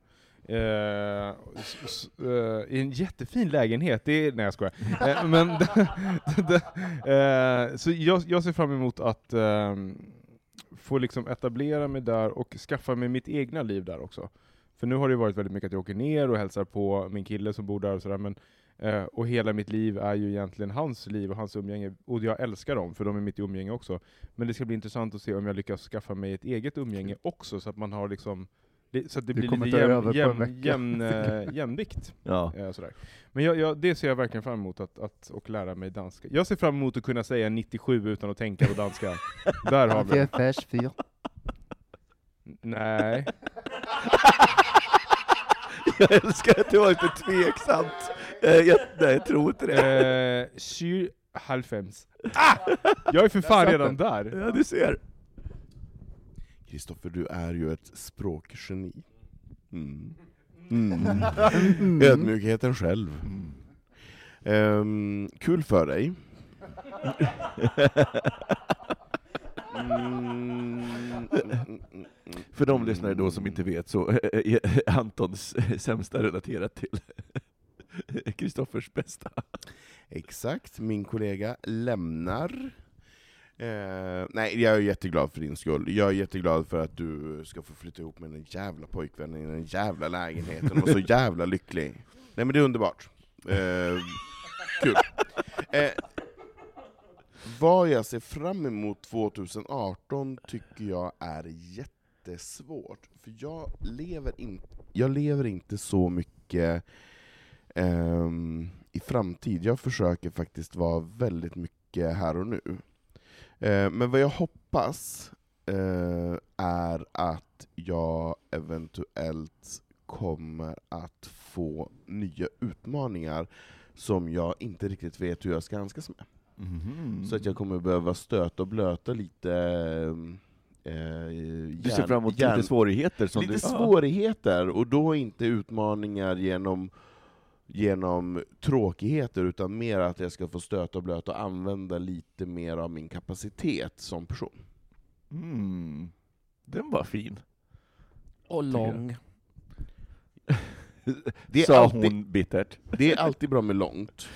S- eh, I en jättefin lägenhet, det är, nej jag skojar. Eh, men, eh, så jag, jag ser fram emot att få liksom etablera mig där och skaffa mig mitt egna liv där också. För nu har det varit väldigt mycket att jag åker ner och hälsar på min kille som bor där och sådär, men eh, och hela mitt liv är ju egentligen hans liv och hans umgänge, och jag älskar dem, för de är mitt umgänge också. Men det ska bli intressant att se om jag lyckas skaffa mig ett eget umgänge också, så att man har liksom så att det Du blir lite jäm, jäm, vecka. jämn, eh, jämvikt. Ja. Eh, sådär. Men jag, jag, det ser jag verkligen fram emot, att, att och lära mig danska. Jag ser fram emot att kunna säga 97 utan att tänka på danska. Där har vi det. VFS 4. Nej. Jag älskar att det var lite tveksamt. Eh, Jag, nej, jag tror inte det. Eh, 95. Ah! Jag är för fan redan där. Ja, du ser. Kristoffer, du är ju ett språkgeni. Mm. Mm. Ödmjukheten själv. Ehm, kul för dig. Mm. För de lyssnare då som inte vet så är Antons sämsta relaterat till Kristoffers bästa. Exakt, min kollega lämnar. Eh, nej, jag är jätteglad för din skull. Jag är jätteglad för att du ska få flytta ihop med den jävla pojkvännen i den jävla lägenheten och så jävla lycklig. Nej men det är underbart. Eh, kul. Eh, vad jag ser fram emot 2018 tycker jag är jättesvårt. För jag lever, in, jag lever inte så mycket ehm, i framtid. Jag försöker faktiskt vara väldigt mycket här och nu. Eh, men vad jag hoppas eh, är att jag eventuellt kommer att få nya utmaningar som jag inte riktigt vet hur jag ska handskas med. Mhm. Så att jag kommer behöva stöta och blöta lite... Eh, Du ser fram emot lite svårigheter som lite du... svårigheter, och då inte utmaningar genom, genom tråkigheter, utan mer att jag ska få stöta och blöta och använda lite mer av min kapacitet som person. Mm. Den var fin. Och lång. Det är, Sa alltid, hon bittert. det är alltid bra med långt.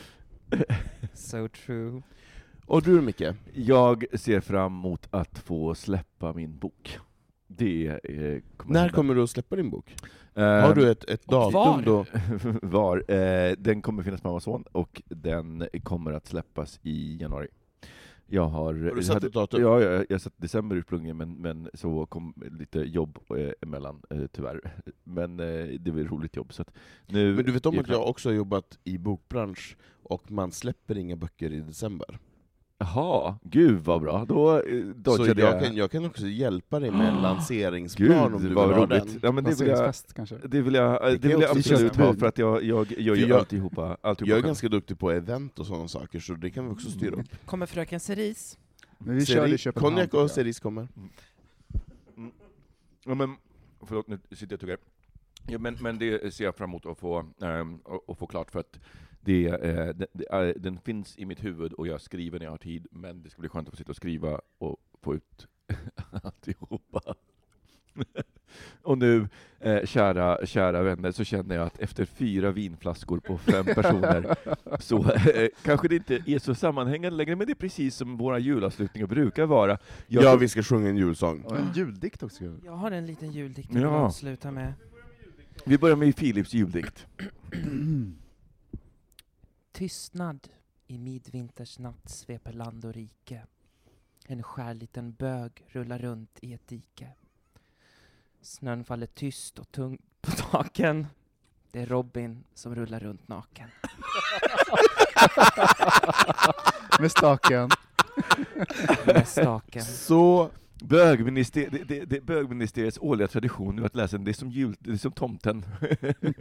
So true. Och du Micke? Jag ser fram emot att få släppa min bok. Det eh, kommer När hända. kommer du att släppa din bok? Eh, Har du ett, ett datum var? då? var. Eh, den kommer finnas på Amazon och den kommer att släppas i januari. Jag har... Har du satt hade- ett datum? Ja, jag, jag satt december ursprungligen, men, men så kom lite jobb eh, emellan, eh, tyvärr. Men eh, det var ett roligt jobb, så nu... Men du vet om att jag också har jobbat i bokbransch, och man släpper inga böcker i december. Jaha, gud vad bra. Då eh, Så dodgade jag kan, jag kan också hjälpa dig med en lanseringsplan Gud, om du vill ha den. Ja, men det vill jag, kanske? det vill jag, Det det vill jag absolut ha, för att jag, jag gör ju jag- alltihopa, alltihopa Jag är ganska duktig på event och sådana saker, så det kan vi också styra upp. Kommer fröken Cerise? Men vi kör. Konjak jag. och cerise kommer. Mm. Ja, men, förlåt, nu sitter jag och tuggar. Ja, men, men det ser jag fram emot att få, att- att få klart, för att det, eh, det, det, eh, den finns i mitt huvud och jag skriver när jag har tid, men det ska bli skönt att få sitta och skriva och få ut alltihopa. Och nu, eh, kära, kära vänner, så känner jag att efter fyra vinflaskor på fem personer, så eh, kanske det inte är så sammanhängande längre, men det är precis som våra julavslutningar brukar vara. Jag Ja, vi ska sjunga en julsång. Och en juldikt också. Jag har en liten juldikt vill Ja. avsluta med. vi börjar med Philips juldikt. Tystnad i midvinters natt sveper land och rike. En skär liten bög rullar runt i ett dike. Snön faller tyst och tung på taken. Det är Robin som rullar runt naken. Med staken. Med staken. Så Bögminister, det, det, det, bögministeriets årliga tradition nu att läsa den, det är som, jul, det är som tomten. Nej,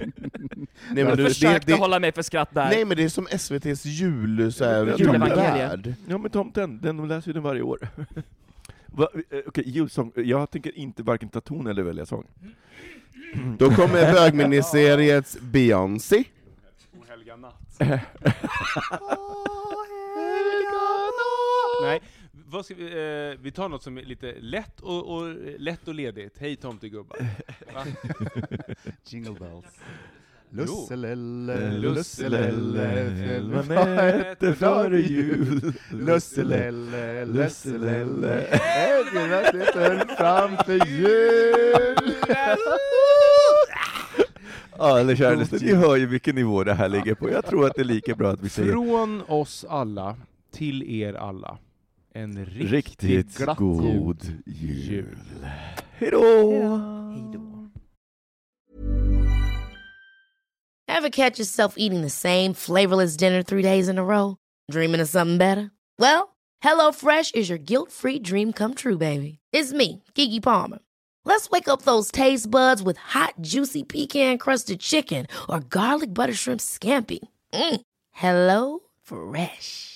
men Jag det, försökte det, hålla mig för skratt där. nej men det är som SVT's jul, så här, Julevangeliet. Ja men tomten, den de läser ju den varje år. Va, eh, Okej, julsång. Jag tänker inte varken ta ton eller välja sång. Då kommer bögministeriets Beyoncé. Ohelga natt. Nej, vad ska vi, eh, vi tar något som är lite lätt och, och, lätt och ledigt. Hej tomtegubbar. Va? Jingle bells. Jo. Lusselelle, Lusselelle, vad nätter före jul. Lusselelle, lusselelle, äggelatten framför jul. Ja, eller kära lyssnare, ni hör ju vilken nivå det här ligger på. Jag tror att det är lika bra att vi säger Från oss alla till er alla. En riktigt, riktigt glatt god jul. jul. Hejdå! Hej då. Ever catch yourself eating the same flavorless dinner three days in a row? Dreaming of something better? Well, Hello Fresh is your guilt-free dream come true, baby. It's me, Kiki Palmer. Let's wake up those taste buds with hot, juicy pecan-crusted chicken or garlic butter shrimp scampi. Mm. Hello Fresh.